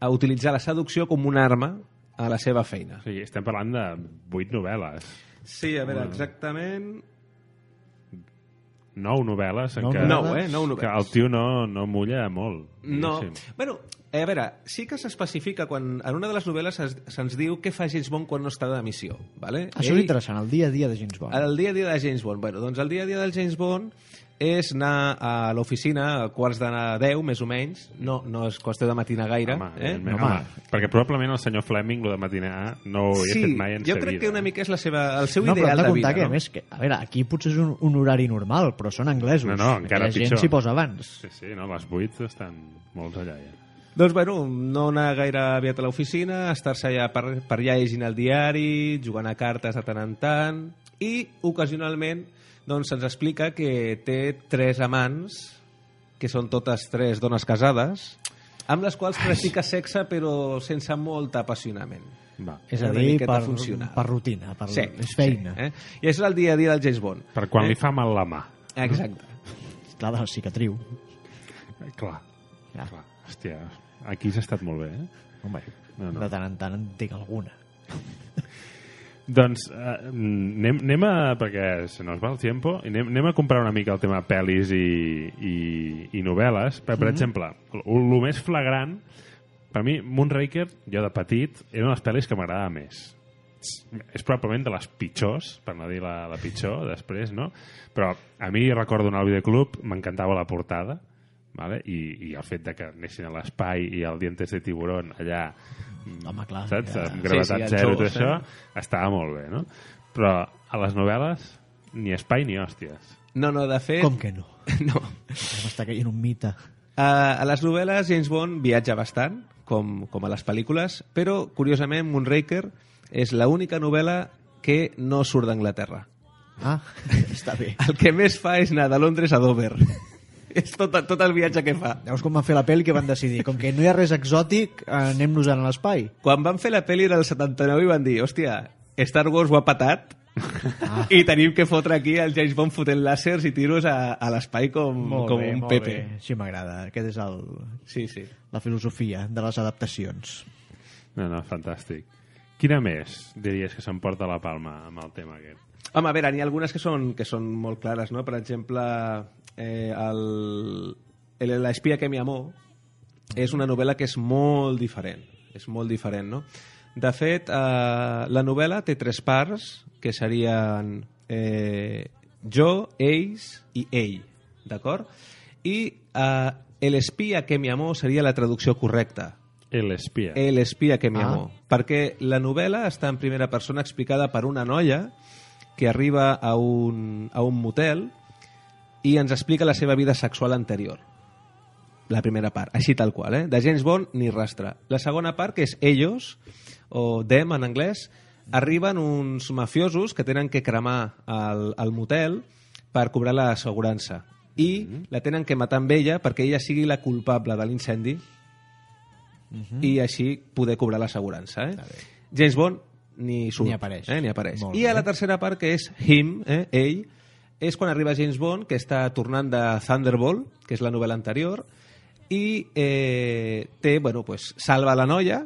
a utilitzar la seducció com una arma a la seva feina. Sigui, estem parlant de vuit novel·les. Sí, a veure, exactament... Nou novel·les en Nou què, Nou, eh? Nou que el novel·les. tio no, no mulla molt. No, diguéssim. bueno, eh, a veure, sí que s'especifica quan en una de les novel·les es- se'ns diu què fa James Bond quan no està de missió, ¿vale? Això és interessant, el dia a dia de James Bond. El dia a dia de James Bond. Bueno, doncs el dia a dia del James Bond és anar a l'oficina a quarts de 10, més o menys. No, no és qüestió de matinar gaire. Home, eh? Home. home, perquè probablement el senyor Fleming, lo de matinar, no ho ha Sí, fet mai en jo crec vida. que una mica és la seva, el seu no, ideal de vida. que, a no? més, que, a veure, aquí potser és un, un horari normal, però són anglesos. No, no, encara la gent pitjor. s'hi posa abans. Sí, sí, no, les 8 estan molts allà ja. Doncs, bueno, no anar gaire aviat a l'oficina, estar-se allà per, per allà llegint el diari, jugant a cartes de tant en tant, i ocasionalment doncs, se'ns explica que té tres amants, que són totes tres dones casades, amb les quals practica sexe però sense molt apassionament. Va. És a dir, per, funcional. per rutina, per, Sí, és feina. Sí, eh? I això és el dia a dia del James Bond. Per quan li fa mal la mà. Exacte. Clar, de la cicatriu. Eh, Clar, Ja. clar. Hòstia, aquí s'ha estat molt bé, eh? Home, No, no. de tant en tant en tinc alguna. Doncs eh, anem, anem a... perquè se nos va el tiempo i anem, anem a comprar una mica el tema pel·lis i, i, i novel·les. Per, per exemple, el més flagrant per mi, Moonraker, jo de petit, era una de les pel·lis que m'agradava més. És probablement de les pitjors, per no dir la, la pitjor, després, no? Però a mi recordo anar al videoclub, m'encantava la portada, vale? I, i el fet de que anessin a l'espai i el dientes de tiburón allà Home, clar. saps? Ja. Amb gravetat Sí, sí, zero i tot Jaws, això, eh? estava molt bé, no? Però a les novel·les, ni espai ni hòsties. No, no, de fet... Com que no? *laughs* No. M'està caient un mite. A, a les novel·les James Bond viatja bastant, com, com a les pel·lícules, però, curiosament, Moonraker és l'única novel·la que no surt d'Anglaterra. Ah, *laughs* està bé. El que més fa és anar de Londres a Dover. *laughs* *laughs* és tot, tot el viatge que fa. Veus com van fer la pel·li que van decidir? Com que no hi ha res exòtic, eh, anem-nos a l'espai. Quan van fer la pel·li era el 79 i van dir, hòstia, Star Wars ho ha patat ah. *laughs* i tenim que fotre aquí el James Bond fotent làsers i tiros a, a l'espai com, com un Pepe. Sí, m'agrada. Aquest és el, Sí, sí. la filosofia de les adaptacions. No, no, fantàstic. Quina més diries que s'emporta la palma amb el tema aquest? Home, a veure, n'hi ha algunes que són, que són molt clares, no? Per exemple, eh, el, el, L'espia que mi amó és una novel·la que és molt diferent. És molt diferent, no? De fet, eh, la novel·la té tres parts, que serien eh, jo, ells i ell, d'acord? I eh, l'espia que mi amó seria la traducció correcta. El espia. El espia que mi Ah. amó. Perquè la novel·la està en primera persona explicada per una noia que arriba a un, a un motel i ens explica la seva vida sexual anterior. La primera part, així tal qual, eh? De James Bond ni rastre. La segona part, que és ellos, o them en anglès, arriben uns mafiosos que tenen que cremar el, el motel per cobrar l'assegurança. I la tenen que matar amb ella perquè ella sigui la culpable de l'incendi i així poder cobrar l'assegurança. Eh? James Bond ni surt. Ni apareix. Eh? Ni apareix. Molt I a bé. la tercera part, que és him, eh? ell, és quan arriba James Bond, que està tornant de Thunderbolt, que és la novel·la anterior, i eh, té, bueno, pues, salva la noia,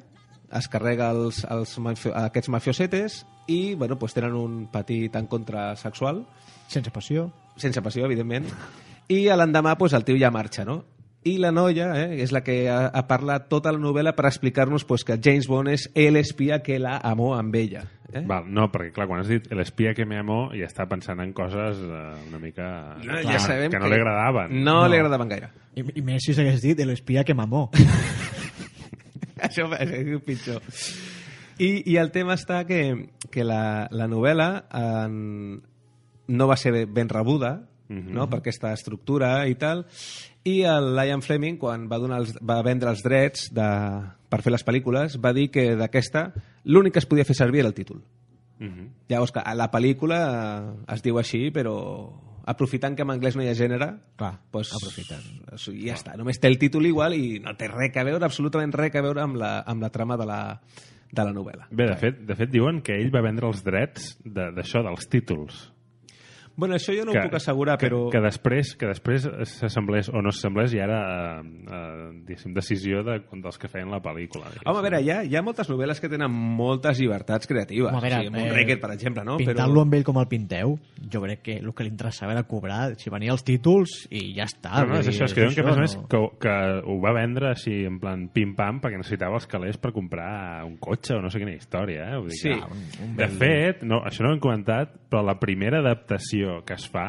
es carrega els, els mafio, aquests mafiosetes i bueno, pues, tenen un petit encontre sexual, Sense passió. sense passió, evidentment, i a l'endemà pues, el tio ja marxa, no? I la noia eh, és la que ha, ha parlat tota la novel·la per explicar-nos pues, que James Bond és l'espia que la amó amb ella. Eh? Val, no, perquè clar, quan has dit l'espia que me amó ja està pensant en coses eh, una mica No, clar, ja sabem que no li agradaven. No, no. li agradaven gaire. I, i més si s'hagués dit l'espia que mamó. *laughs* Això és pitjor. I, I el tema està que, que la, la novel·la en, no va ser ben rebuda Mhm. no? per aquesta estructura i tal, i el Lion Fleming, quan va, donar els, va vendre els drets de, per fer les pel·lícules, va dir que d'aquesta l'únic que es podia fer servir era el títol. Mhm. Llavors, que la pel·lícula eh, es diu així, però aprofitant que en anglès no hi ha gènere, Clar, pues, aprofitant. sigui, ja està, només té el títol igual i no té res a veure, absolutament res a veure amb la, amb la trama de la, de la novel·la. Bé, de fet, de fet diuen que ell va vendre els drets de- d'això, de, dels títols. Bueno, això jo no ho puc assegurar, que, però... Que després, que després s'assemblés o no s'assemblés ja era eh, eh, diguéssim, decisió de, dels que feien la pel·lícula. diguéssim. Home, a veure, hi ha, hi ha moltes novel·les que tenen moltes llibertats creatives. Home, a veure, o sigui, eh, Moonraker, per exemple, no? Pintant-lo amb ell com el pinteu, jo crec que el que li interessava era cobrar, si venia els títols i ja està. No, no, és això, és que diuen que, a més a més, no? que, que ho va vendre així, en plan pim-pam, perquè necessitava els calés per comprar un cotxe o no sé quina història, eh? Vull dir Sí. que, un, un de bel- fet, no, això no ho hem comentat, però la primera adaptació que es fa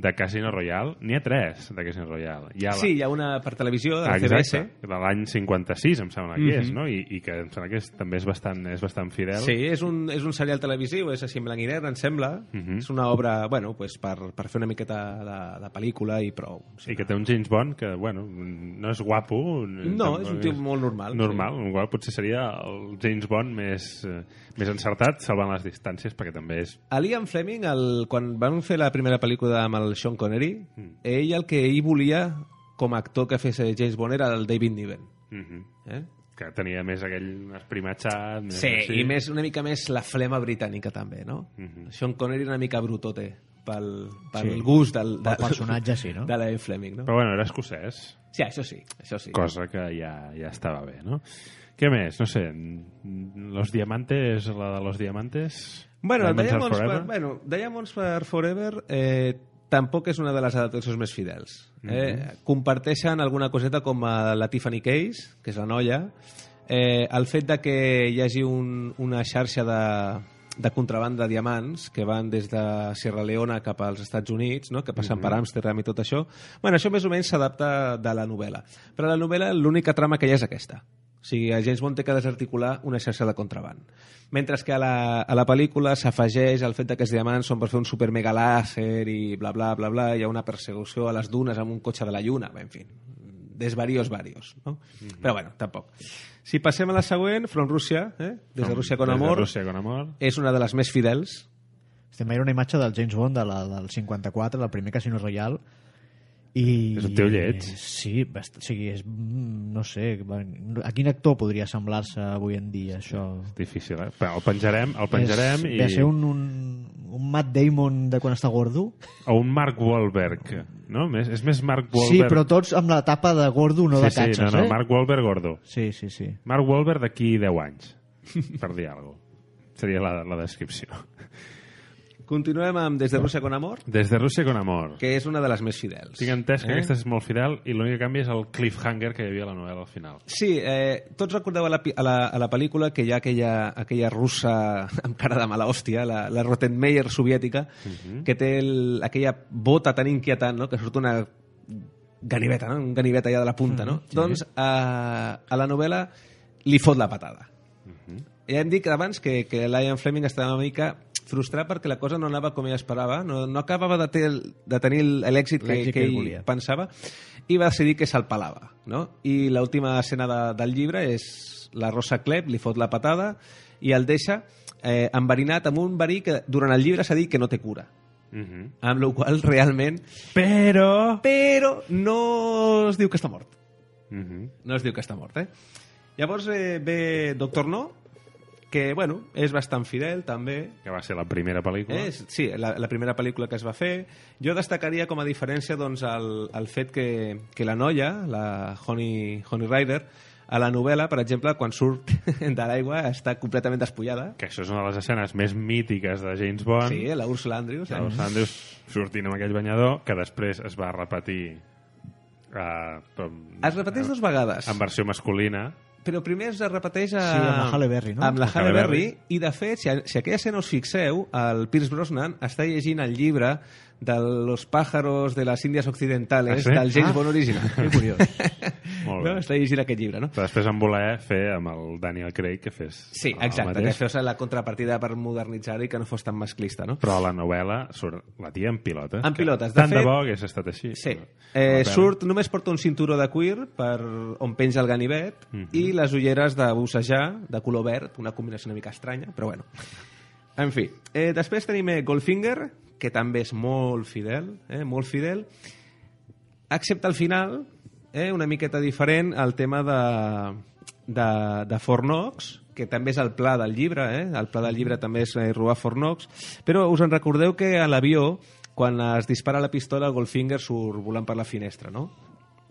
de Casino Royale, n'hi ha tres de Casino Royale. Hi ha la, Sí, hi ha una per televisió de la Ah, CBS. exacte, de l'any 56, em sembla que és, Mhm. no? I, i que em sembla que és, també és bastant, és bastant fidel. Sí, és un, és un serial televisiu, és així en blanc i negre, em sembla. Mhm. És una obra, bueno, pues per, per fer una miqueta de, de pel·lícula i prou. I que té un James Bond que, bueno, no és guapo. No, és un tio molt normal, Normal, sí. igual potser seria el James Bond més, eh, més encertat, salvant les distàncies, perquè també és... A Liam Fleming, el, quan van fer la primera pel·lícula amb el Sean Connery, Mm. ell el que ell volia com a actor que fes James Bond era el David Niven. Mm -hmm. Eh? que tenia més aquell esprimatxat... Més Sí, així. i més, una mica més la flema britànica també, no? Mhm. Sean Connery era una mica brutote pel, pel Sí. gust del, del, Pel personatge, sí, no? *laughs* de la Fleming, no? Però bueno, era escocès, Sí, això sí, això sí. cosa que ja, ja estava bé, no? Què més? No sé, Los Diamantes, la de Los Diamantes... Bueno, Diamonds Diamonds, Forever? per, bueno, Diamonds for Forever eh, tampoc és una de les adaptacions més fidels. Eh? Mhm. Comparteixen alguna coseta com a la Tiffany Case, que és la noia, eh, el fet de que hi hagi un, una xarxa de, de contrabanda de diamants que van des de Sierra Leona cap als Estats Units, no? que passen Mhm. per Amsterdam i tot això. Bueno, això més o menys s'adapta de la novel·la. Però la novel·la l'única trama que hi ha és aquesta. O sigui, a James Bond té que desarticular una xarxa de contraband. Mentre que a la, a la pel·lícula s'afegeix el fet de que els diamants són per fer un super mega làser i bla, bla, bla, bla, hi ha una persecució a les dunes amb un cotxe de la lluna, en fi, desvarios varios, no? Però bueno, tampoc. Si passem a la següent, Front Rússia, eh? des de Rússia con Des de amor, Rússia con amor. és una de les més fidels. Estem veient una imatge del James Bond de la, del 54, del primer Casino Royale, i... És un tio lleig. Sí, bast... o sigui, és, mm, no sé, a quin actor podria semblar-se avui en dia, això? És difícil, eh? Però el penjarem, el penjarem és, i... Ve ser un, un, un Matt Damon de quan està gordo? O un Mark Wahlberg, no? Més, és més Mark Sí, Wahlberg... però tots amb la tapa de gordo, no de sí, catxes, sí, no, no, eh? Mark Wahlberg gordo. Sí, sí, sí. Mark Wahlberg d'aquí 10 anys, per dir alguna cosa. Seria la, la descripció. Continuem amb Des de Rússia con amor, Des de Rússia con amor. que és una de les més fidels. Tinc entès que Eh? aquesta és molt fidel i l'únic que canvia és el cliffhanger que hi havia a la novel·la al final. Sí, eh, tots recordeu a la, pi- a la, a la pel·lícula que hi ha aquella, aquella russa *laughs* amb cara de mala hòstia, la, la Rottenmeier soviètica, que té el, aquella bota tan inquietant, no?, que surt una ganiveta, no? un ganivet allà de la punta, no? Doncs a, a la novel·la li fot la patada. Ja hem dit abans que, que l'Ian Fleming estava una mica frustrat perquè la cosa no anava com ell esperava, no, no acabava de, ter, de tenir l'èxit que, que que ell volia. pensava i va decidir que se'l pelava. No? I l'última escena de, del llibre és la Rosa Klebb li fot la patada i el deixa eh, enverinat amb un verí que durant el llibre s'ha dit que no té cura. Mhm. amb la qual realment... Però... Però no es diu que està mort. Mhm. No es diu que està mort, eh? Llavors eh, ve Doctor No, que, bueno, és bastant fidel, també. Que va ser la primera pel·lícula. És, sí, la, la primera pel·lícula que es va fer. Jo destacaria com a diferència doncs, el, el fet que, que la noia, la Honey, Honey Rider, a la novel·la, per exemple, quan surt *laughs* de l'aigua està completament despullada. Que això és una de les escenes més mítiques de James Bond. Sí, la Ursula Andrews. Els Eh? Andrews sortint amb aquell banyador, que després es va repetir uh, com, Es repeteix dues vegades, en versió masculina. Però primer es repeteix a... Sí, amb la Halle Berry, no? Amb la Halle Halle Berry, Berry. i de fet, si, si aquella escena us fixeu, el Pierce Brosnan està llegint el llibre de los pájaros de las Indias Occidentales Ah, sí? del James Ah. Bond original. *laughs* Que curiós. Molt bé. no? Està llegint aquest llibre, no? Però després en voler fer amb el Daniel Craig que fes Sí, exacte, que fes la contrapartida per modernitzar i que no fos tan masclista, no? Però la novel·la surt la tia en pilota. En pilotes, de Tant de fet- bo hagués estat així. Sí. però- Eh, surt, només porta un cinturó de cuir per on penja el ganivet Mhm. i les ulleres de bussejar de color verd, una combinació una mica estranya, però bueno. En fi, eh, després tenim eh, Goldfinger, que també és molt fidel, eh, molt fidel, excepte al final, eh, una miqueta diferent al tema de, de, de Fornox, que també és el pla del llibre, eh? el pla del llibre també és eh, robar Fornox, però us en recordeu que a l'avió, quan es dispara la pistola, el Goldfinger surt volant per la finestra, no?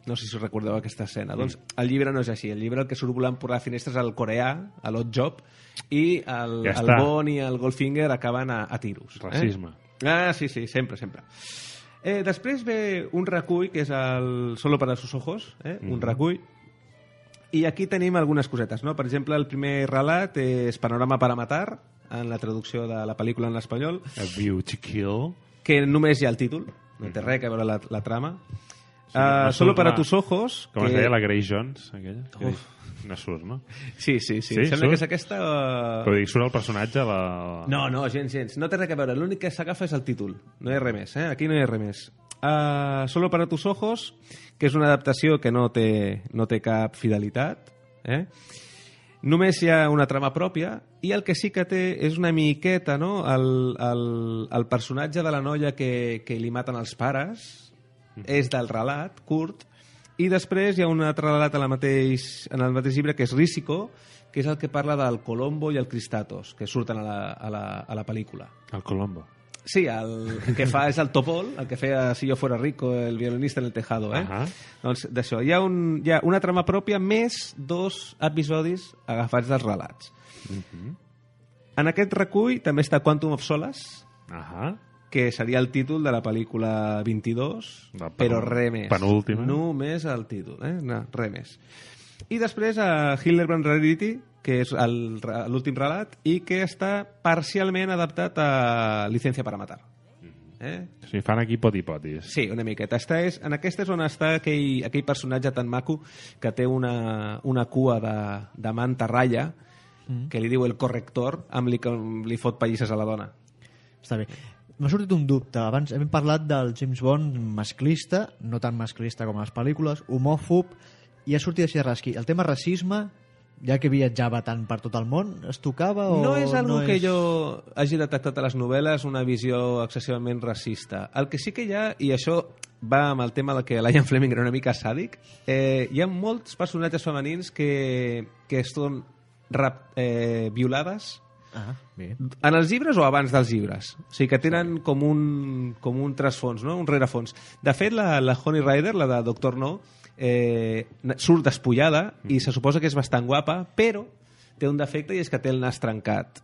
No sé si us recordeu aquesta escena. Doncs el llibre no és així. El llibre el que surt volant per la finestra és el coreà, l'Hot Job, i el, Ja el. Bond i el Goldfinger acaben a, a tiros. Racisme. Eh? Ah, sí, sí, sempre, sempre. Eh, després ve un recull, que és el Solo para sus ojos, eh? un recull, i aquí tenim algunes cosetes, no? Per exemple, el primer relat és Panorama para matar, en la traducció de la pel·lícula en espanyol, A View to Kill. que només hi ha el títol, no té res a veure la, la trama. Uh, solo para tus ojos... Com es que- deia la Grace Jones, aquella? Uf. No surt, no? Sí, sí, sí. Sí, Sembla surt? que és aquesta... Uh... Però dic, surt el personatge la... No, no, gens, gens. No té res a veure. L'únic que s'agafa és el títol. No hi ha res més, eh? Aquí no hi ha res més. Uh, Solo para tus ojos, que és una adaptació que no té, no té cap fidelitat, eh? Només hi ha una trama pròpia i el que sí que té és una miqueta, no?, el, el, el personatge de la noia que, que li maten els pares és del relat, curt, i després hi ha un altre relat en, la mateix, en el mateix llibre que és Rísico, que és el que parla del Colombo i el Cristatos, que surten a la, a la, a la pel·lícula. El Colombo. Sí, el, el que fa és el Topol, el que feia Si yo fuera rico, el violinista en el tejado, eh? Ahà. Doncs d'això, hi, ha un, hi ha una trama pròpia més dos episodis agafats dels relats. Mhm. En aquest recull també està Quantum of Solace, Ahà. Que seria el títol de la pel·lícula 22, La penúl- però res més. penúltima. Només el títol, eh? No, res més. I després a Hildebrand Rarity, que és el- l'últim relat, i que està parcialment adaptat a Licencia para matar. Eh? O sigui, fan aquí poti-potis. Sí, una miqueta. Està és, en aquesta és on està aquell, aquell personatge tan maco que té una, una cua de, de manta ratlla que li diu el corrector amb li, com li fot pallisses a la dona. Està bé. M'ha sortit un dubte. Abans hem parlat del James Bond masclista, no tan masclista com a les pel·lícules, homòfob, i ha sortit així de rasqui. El tema racisme, ja que viatjava tant per tot el món, es tocava o No és algo no que és... jo hagi detectat a les novel·les una visió excessivament racista. El que sí que hi ha, i això va amb el tema del que l'Ian Fleming era una mica sàdic, eh, hi ha molts personatges femenins que, que són rap, eh, violades Ah, bé. en els llibres o abans dels llibres? O sigui, que tenen com un, com un trasfons, no? un rerefons. De fet, la, la Honey Rider, la de Doctor No, eh, surt despullada i se suposa que és bastant guapa, però té un defecte i és que té el nas trencat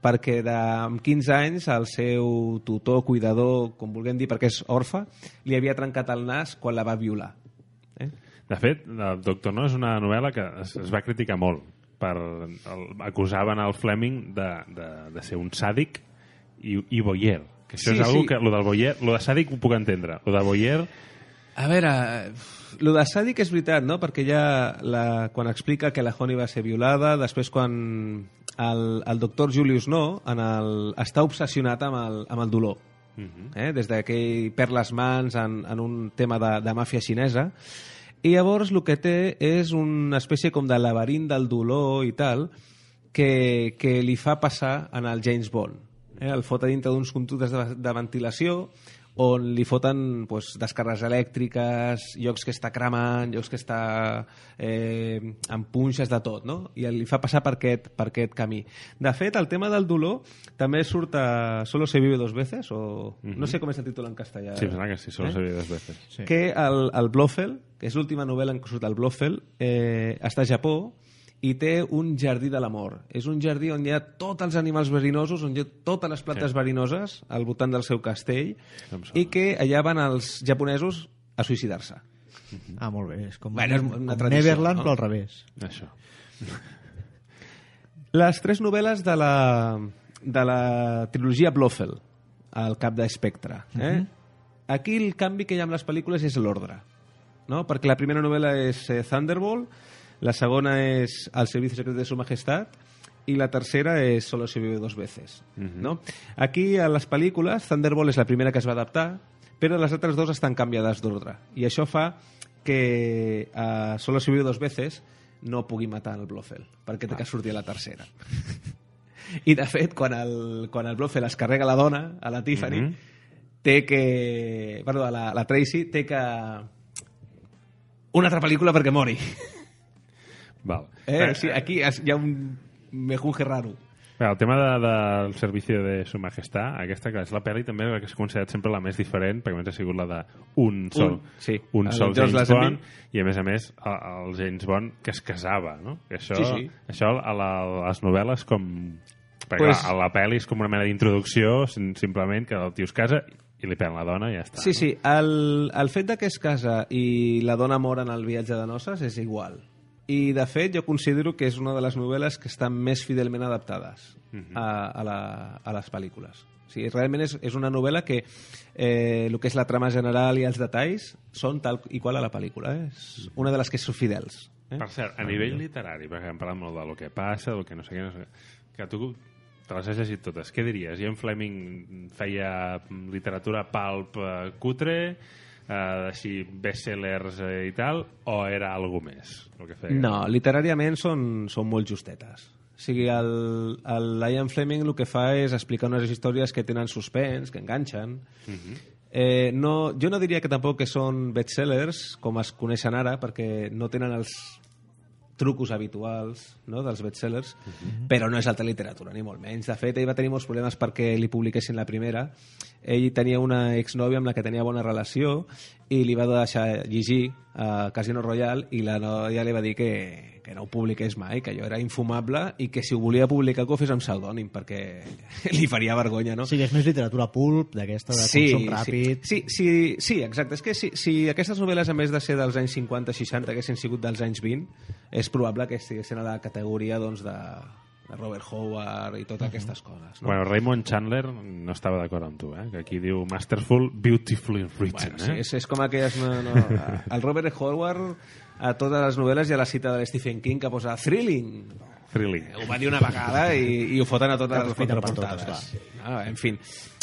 perquè de, amb 15 anys el seu tutor, cuidador, com vulguem dir, perquè és orfa, li havia trencat el nas quan la va violar. Eh? De fet, el Doctor No és una novel·la que es, es va criticar molt. Per, el, acusaven el Fleming de, de, de ser un sàdic i, i voyeur. Que això Sí, és algo sí. que... Lo del voyeur, lo de sàdic ho puc entendre. Lo de voyeur... A veure, el de sàdic és veritat, no? Perquè ja la, quan explica que la Honey va ser violada, després quan el, el doctor Julius No en el, està obsessionat amb el, amb el dolor. Mhm. Eh? Des de que ell perd les mans en, en un tema de, de màfia xinesa. I llavors el que té és una espècie com de laberint del dolor i tal que, que li fa passar en el James Bond. eh? el fot a dintre d'uns conductes de, de ventilació on li foten pues, descàrregues elèctriques, llocs que està cremant, llocs que està eh, amb punxes de tot, no? I li fa passar per aquest, per aquest camí. De fet, el tema del dolor també surt a Solo se vive dos veces, o no sé com és el títol en castellà. Sí, em que sí, solo Eh? se vive dos veces. Sí. que el, el Blofeld, que és l'última novel·la en què surt el Blofeld, eh, està a Japó i té un jardí de l'amor. És un jardí on hi ha tots els animals verinosos, on hi ha totes les plantes Sí. verinoses al voltant del seu castell i que allà van els japonesos a suïcidar-se. Ah, molt bé. És com, Bueno, és una com tradició, Neverland, no? però al revés. Això. *laughs* Les tres novel·les de la, de la trilogia Blofeld, al cap de Spectre. Eh? Aquí el canvi que hi ha amb les pel·lícules és l'ordre. No? Perquè la primera novel·la és eh, Thunderbolt, la segona és El servicio secreto de su majestad i la tercera és Solo se vive dos veces. no? Aquí, a les pel·lícules, Thunderbolt és la primera que es va adaptar, però les altres dues estan canviades d'ordre. I això fa que a Solo se vive dos veces no pugui matar el Blofeld, perquè té que sortir a la tercera. I, de fet, quan el, quan el Blofeld es carrega la dona, a la Tiffany, Mhm. té que... Perdó, a la, la Tracy, té que... Una altra pel·lícula perquè mori. Val. Eh? Sí, aquí hi ha un mejunje raro. El tema de, del servicio de su majestad, aquesta que és la pel·li també que s'ha considerat sempre la més diferent, perquè abans ha sigut la de un sol, Un, sí. un El sol George James. Bond, i a més a més el, el James Bond que es casava, no? I això, Sí, sí. això a, la, a les novel·les com... Perquè Pues- a la pel·li és com una mena d'introducció, sim- simplement que el tio es casa i li pren la dona i ja està. Sí, sí, el, el fet de que es casa i la dona mor en el viatge de noces és igual. I, de fet, jo considero que és una de les novel·les que estan més fidelment adaptades a, a, la, a les pel·lícules. O sigui, realment és, és una novel·la que eh, el que és la trama general i els detalls són tal i qual a la pel·lícula. Eh? És una de les que són fidels. Eh? Per cert, a nivell literari, perquè hem parlat molt del que passa, del que no sé què, no sé què, que tu te les has llegit totes. Què diries? Ian Fleming feia literatura pulp eh, cutre, eh, així bestsellers eh, i tal, o era algú més el que feia? No, literàriament són, són molt justetes. O sigui, el, el Ian Fleming el que fa és explicar unes històries que tenen suspens, que enganxen. eh, no, jo no diria que tampoc que són bestsellers, com es coneixen ara, perquè no tenen els trucos habituals no, dels bestsellers, però no és alta literatura, ni molt menys. De fet, ell va tenir molts problemes perquè li publiquessin la primera. Ell tenia una exnòvia amb la que tenia bona relació i li va deixar llegir a Casino Royale i la noia li va dir que, que no ho publiqués mai, que allò era infumable i que si ho volia publicar que ho fes amb pseudònim perquè *laughs* li faria vergonya, no? O sigui, és més literatura pulp, d'aquesta de consum ràpid. Sí, sí, sí, sí, exacte. És que si, si aquestes novel·les, a més de ser dels anys 50-60, haguessin sigut dels anys 20, és probable que estiguessin a la categoria doncs, de Robert Howard i totes aquestes coses. No? Bueno, Raymond Chandler no estava d'acord amb tu, eh? que aquí diu Masterful, Beautifully Written. Bueno, sí, eh? és, és com aquelles... No, no, el Robert Howard a totes les novel·les hi ha la cita de Stephen King que posa thrilling. Thrilling. Ho va dir una vegada i, i ho foten a totes les contraportades. Ah, en fi,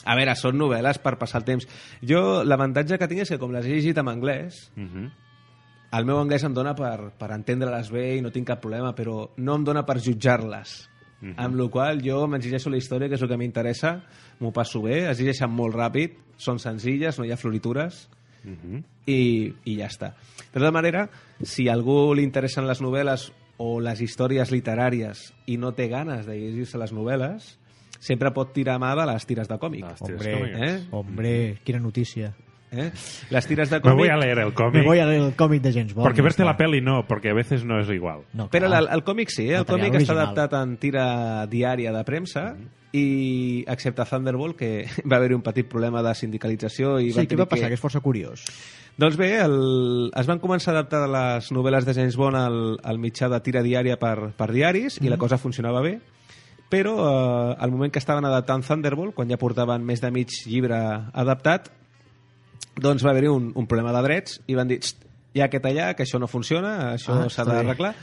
a veure, són novel·les per passar el temps. Jo, l'avantatge que tinc és que com les he llegit en anglès, Uh -huh. el meu anglès em dona per, per entendre-les bé i no tinc cap problema, però no em dona per jutjar-les. Mhm. Amb la qual jo m'exigeixo la història, que és el que m'interessa, m'ho passo bé, es llegeixen molt ràpid, són senzilles, no hi ha floritures, Uh -huh. i, i ja està. De tota manera, si a algú li interessen les novel·les o les històries literàries i no té ganes de llegir-se les novel·les, sempre pot tirar mà de les tires de còmic. De les tires Hombre, còmiques. Eh? Hombre, quina notícia. Eh? Les tires de Me còmic... voy a leer el Me cómic. voy a leer el cómic de James Bond. Porque verte la peli no, porque a veces no es igual. No, Però el, el còmic sí, eh? el Material còmic està original. adaptat en tira diària de premsa i excepte Thunderbolt que *laughs* va haver-hi un petit problema de sindicalització i Sí, van què tenir va passar? Que... és força curiós. Doncs bé, el, es van començar a adaptar les novel·les de James Bond al, al mitjà de tira diària per, per diaris i la cosa funcionava bé però eh, al moment que estaven adaptant Thunderbolt, quan ja portaven més de mig llibre adaptat, doncs va haver-hi un, un problema de drets i van dir "Xt, hi ha aquest allà, que això no funciona, això Ah, s'ha d'arreglar.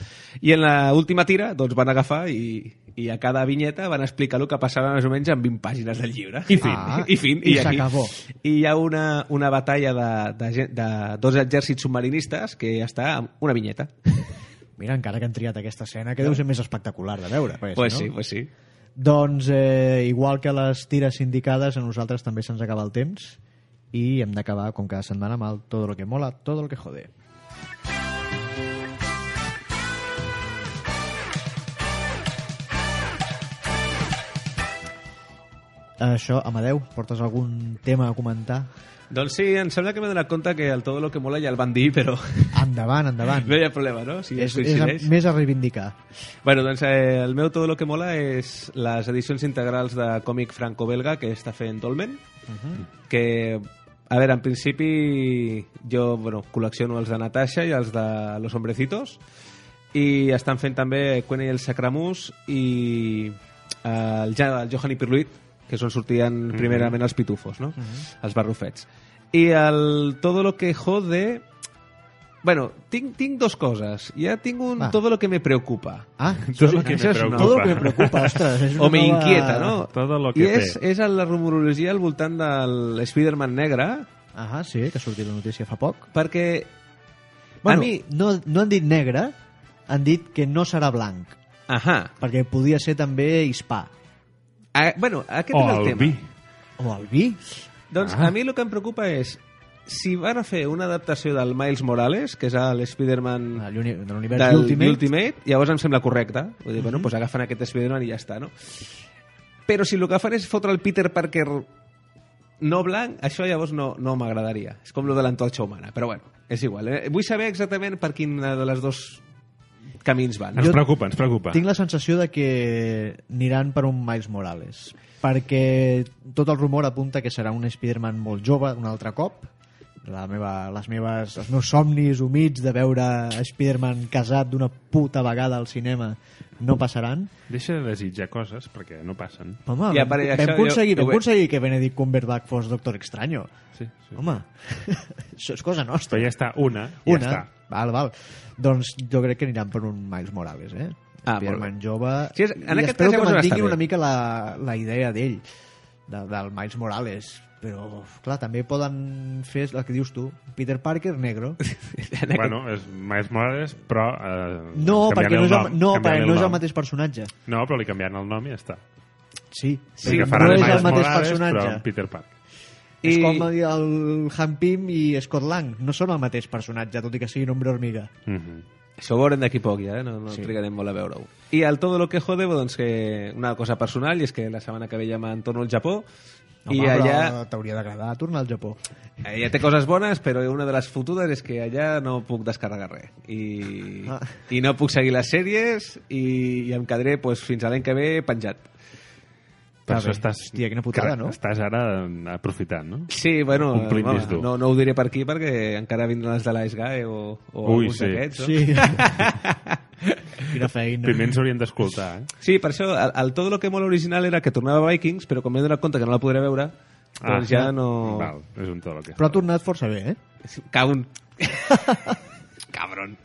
I en l'última tira doncs, van agafar i, i a cada vinyeta van explicar el que passava més o menys en 20 pàgines del llibre. I fin. Ah, I fin. i aquí- s'acabó. I hi ha una, una batalla de, de, de dos exèrcits submarinistes que està amb una vinyeta. Mira, encara que han triat aquesta escena, que deu ser més espectacular de veure. Perquè, Pues si sí, no... pues sí. Doncs, eh, igual que les tires indicades, a nosaltres també se'ns acaba el temps i hem d'acabar, com cada setmana, amb el Todo lo que mola, todo lo que jode. Això, Amadeu, portes algun tema a comentar? Doncs sí, em sembla que m'he donat compte que el Todo lo que mola ja el van dir, però *laughs* Endavant, endavant. no hi ha problema, no? Si és, és a, més a reivindicar. Bueno, doncs eh, el meu Todo lo que mola és les edicions integrals de còmic franco-belga que està fent Dolmen, que, a veure, en principi jo bueno, col·lecciono els de Natasha i els de Los Hombrecitos, i estan fent també Quene i el Sacramús i eh, el, ja, el Johan i Pirluit, que és on sortien primerament els pitufos, no? els barrufets. I el Todo lo que jode... Bueno, tinc, tinc dos coses. Ja tinc un Va. Todo lo que me preocupa. Ah, *laughs* Todo sí, lo que me preocupa. Todo lo que me preocupa, ostres. És *laughs* O me nova- inquieta, no? Todo lo que I és, té. és la rumorologia al voltant del Spider-Man negre, Ah, sí, que ha sortit la notícia fa poc. perquè Bueno, a mi... no, no han dit negre, han dit que no serà blanc, Ahà. perquè podia ser també hispà. A, bueno, aquest O és el, el tema. vi. O el vi. Doncs Ah. a mi el que em preocupa és si van a fer una adaptació del Miles Morales, que és l'Spider-Man De l'uni- de l'univers del Ultimate. Ultimate, llavors em sembla correcte. Vull dir, bueno, doncs agafen aquest Spider-Man i ja està, no? Però si el que fan és fotre el Peter Parker no blanc, això llavors no, no m'agradaria. És com lo de l'antorxa humana, però bueno, és igual. Eh? Vull saber exactament per quin de les dos camins van. Ens Jo preocupa, ens preocupa. Tinc la sensació de que aniran per un Miles Morales, perquè tot el rumor apunta que serà un Spider-Man molt jove un altre cop. La meva, les meves, els meus somnis humits de veure Spider-Man casat d'una puta vegada al cinema no passaran. Deixa de desitjar coses perquè no passen. Home, Ja, vam, per vam, aconseguir, jo vam aconseguir que Benedict Cumberbatch fos Doctor Extraño. Sí, sí. Home, *laughs* això és cosa nostra. Però ja està, una, ja Una. està. Val, val. Doncs jo crec que aniran per un Miles Morales, eh? Ah, Spider-Man jove. Sí, és- en I aquest espero que mantinguin una mica la, la idea d'ell, de, del Miles Morales. Però, clar, també poden fer el que dius tu, Peter Parker negro. *laughs* Bueno, és Miles Morales, però... Eh, No, perquè no és, nom, el, no, perquè no és el mateix personatge. No, però li canviant el nom i ja està. Sí, Sí, no és Miles el mateix Morales, personatge. però Peter Parker. És I- com el Han Pym i Scott Lang. No són el mateix personatge, tot i que siguin hombre hormiga. Mhm. Això ho veurem d'aquí poc ja, eh? no, no Sí. trigarem molt a veure-ho. I el todo lo que jode, doncs que una cosa personal, i és que la setmana que ve ja me'n torno al Japó, Home, i allà t'hauria d'agradar tornar al Japó. allà té coses bones, però una de les fotudes és que allà no puc descarregar res. I, Ah. i no puc seguir les sèries i, i em quedaré pues, fins a l'any que ve penjat. Per això estàs... Hòstia, quina putada, cre- no? Estàs ara aprofitant, no? Sí, bueno, home, dur. no, no ho diré per aquí perquè encara vindran els de l'Ice Guy o, o Ui, alguns sí. d'aquests. No? Sí. *laughs* Quina feina. Primer ens haurien d'escoltar, eh? Sí, per això el, el Todo lo que mola original era que tornava a Vikings, però com m'he donat compte que no la podré veure, doncs ja no... Val, és un tot el que... Però ha tornat força bé, eh? Cau un... *laughs* Cabron.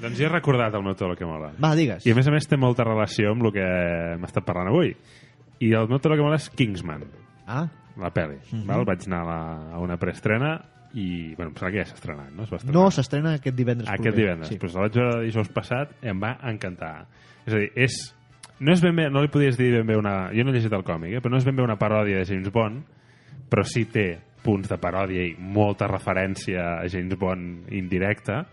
Doncs ja he recordat el meu tot el que mola. Va, digues. I a més a més té molta relació amb el que hem estat parlant avui. I el meu tot el que mola és Kingsman, Ah, la pel·li. Mhm. val? Vaig anar a, la, a una preestrena i, bueno, em sembla que ja s'ha estrenat, no? Es va estrenar. no, s'estrena aquest divendres Aquest proper. divendres. Sí. Pues la vaig veure dijous passat i em va encantar. És a dir, és... No és ben bé, no li podies dir ben bé una... Jo no he llegit el còmic, eh? però no és ben bé una paròdia de James Bond, però sí té punts de paròdia i molta referència a James Bond indirecta,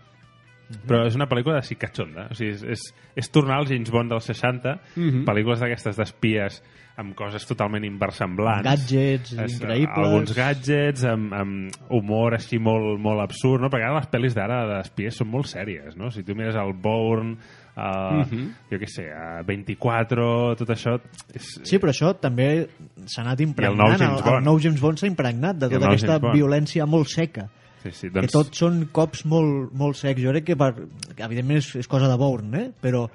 però és una pel·lícula de sí catxonda. O sigui, és, és, és tornar al James Bond dels 60, Mhm. pel·lícules d'aquestes d'espies amb coses totalment inversemblants. Gadgets És, increïbles. Alguns gadgets amb, amb humor així molt, molt absurd, no? Perquè ara les pel·lis d'ara d'espies són molt sèries, no? Si tu mires el Bourne, uh, Mhm. jo què sé, uh, 24, tot això... És, Sí, però això també s'ha anat impregnant. nou James el, Bond. el nou James Bond s'ha impregnat de I el tota aquesta violència molt seca. sí, sí, Que doncs, tots són cops molt, molt secs. Jo crec que, per, que evidentment és, és cosa de Bourne, eh? però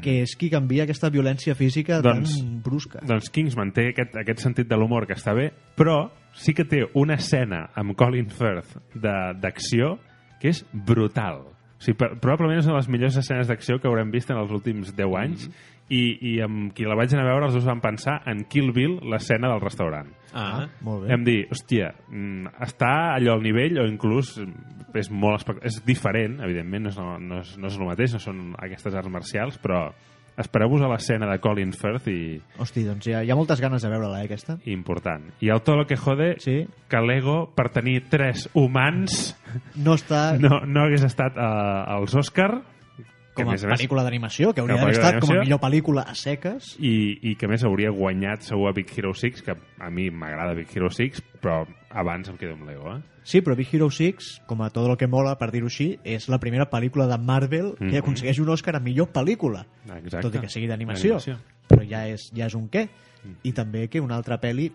que és qui canvia aquesta violència física Mhm. Doncs- tan brusca. doncs Kingsman té aquest, aquest sentit de l'humor que està bé, però sí que té una escena amb Colin Firth de- d'acció que és brutal. O sigui, per, probablement és una de les millors escenes d'acció que haurem vist en els últims 10 anys i, i amb qui la vaig anar a veure els dos van pensar en Kill Bill, l'escena del restaurant. Ah. Molt bé. Hem dit, hòstia, mm, està allò al nivell o inclús és molt és diferent, evidentment, no és, no, és, no és el mateix, no són aquestes arts marcials, però Espereu-vos a l'escena de Colin Firth i, Hosti, doncs hi ha, hi ha moltes ganes de veure-la, eh, aquesta. important. I el todo lo que jode Sí. que l'Ego, per tenir tres humans, No està no, no hagués estat uh, als Òscar, com a més pel·lícula d'animació, que hauria d'haver estat com a millor pel·lícula a seques. i, i que més hauria guanyat segur a Big Hero 6 que a mi m'agrada Big Hero 6 però abans em quedo amb l'Ego eh? Sí, però Big Hero 6, com a tot el que mola, per dir-ho així, és la primera pel·lícula de Marvel que Mhm. aconsegueix un Òscar a millor pel·lícula. Exacte. Tot i que sigui d'animació. Però ja és, ja és un què. I també que una altra pel·li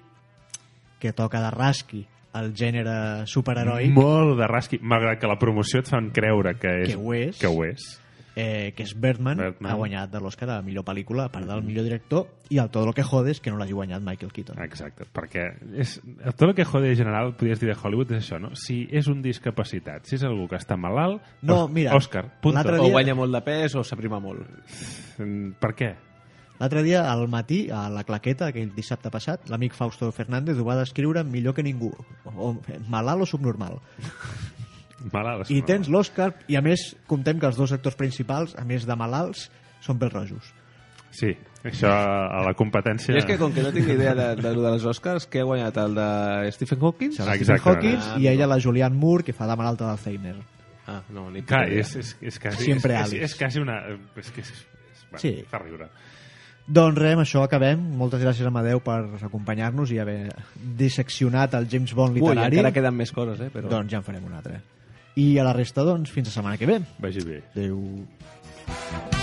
que toca de rasqui el gènere superheroi, molt de rasqui malgrat que la promoció et fan creure que és, Que ho és. que ho és. Eh, que és Birdman, Birdman. ha guanyat de l'Òscar a millor pel·lícula, a part del millor director, i el Todo lo que jodes, que no l'hagi guanyat Michael Keaton. Exacte, perquè és, tot el que jode en general, podries dir de Hollywood, és això, no? Si és un discapacitat, si és algú que està malalt, No, Òs- mira, Òscar, punto. l'altre O dia- guanya molt de pes o s'aprima molt. Mm, Per què? L'altre dia, al matí, a la claqueta, aquell dissabte passat, l'amic Fausto Fernández ho va descriure millor que ningú. O, malalt o subnormal. Malalt. I tens l'Òscar, i a més, comptem que els dos actors principals, a més de malalts, són pels rojos. Sí, això a la competència... I és que com que no tinc idea de, de, de les Oscars, què ha guanyat el de Stephen Hawking? Stephen Hawking Ah, i ella la Julianne Moore, que fa de malalta d'Alzheimer. Ah, no, ni Clar, és, és, és quasi... Siempre és, és, és quasi una... És que és, és, bueno, Sí. Fa riure. Doncs res, això acabem. Moltes gràcies a Amadeu per acompanyar-nos i haver disseccionat el James Bond Ui, literari. encara queden més coses, eh? Però... Doncs ja en farem un altre. I a la resta, doncs, fins la setmana que ve. Vagi bé. Adéu.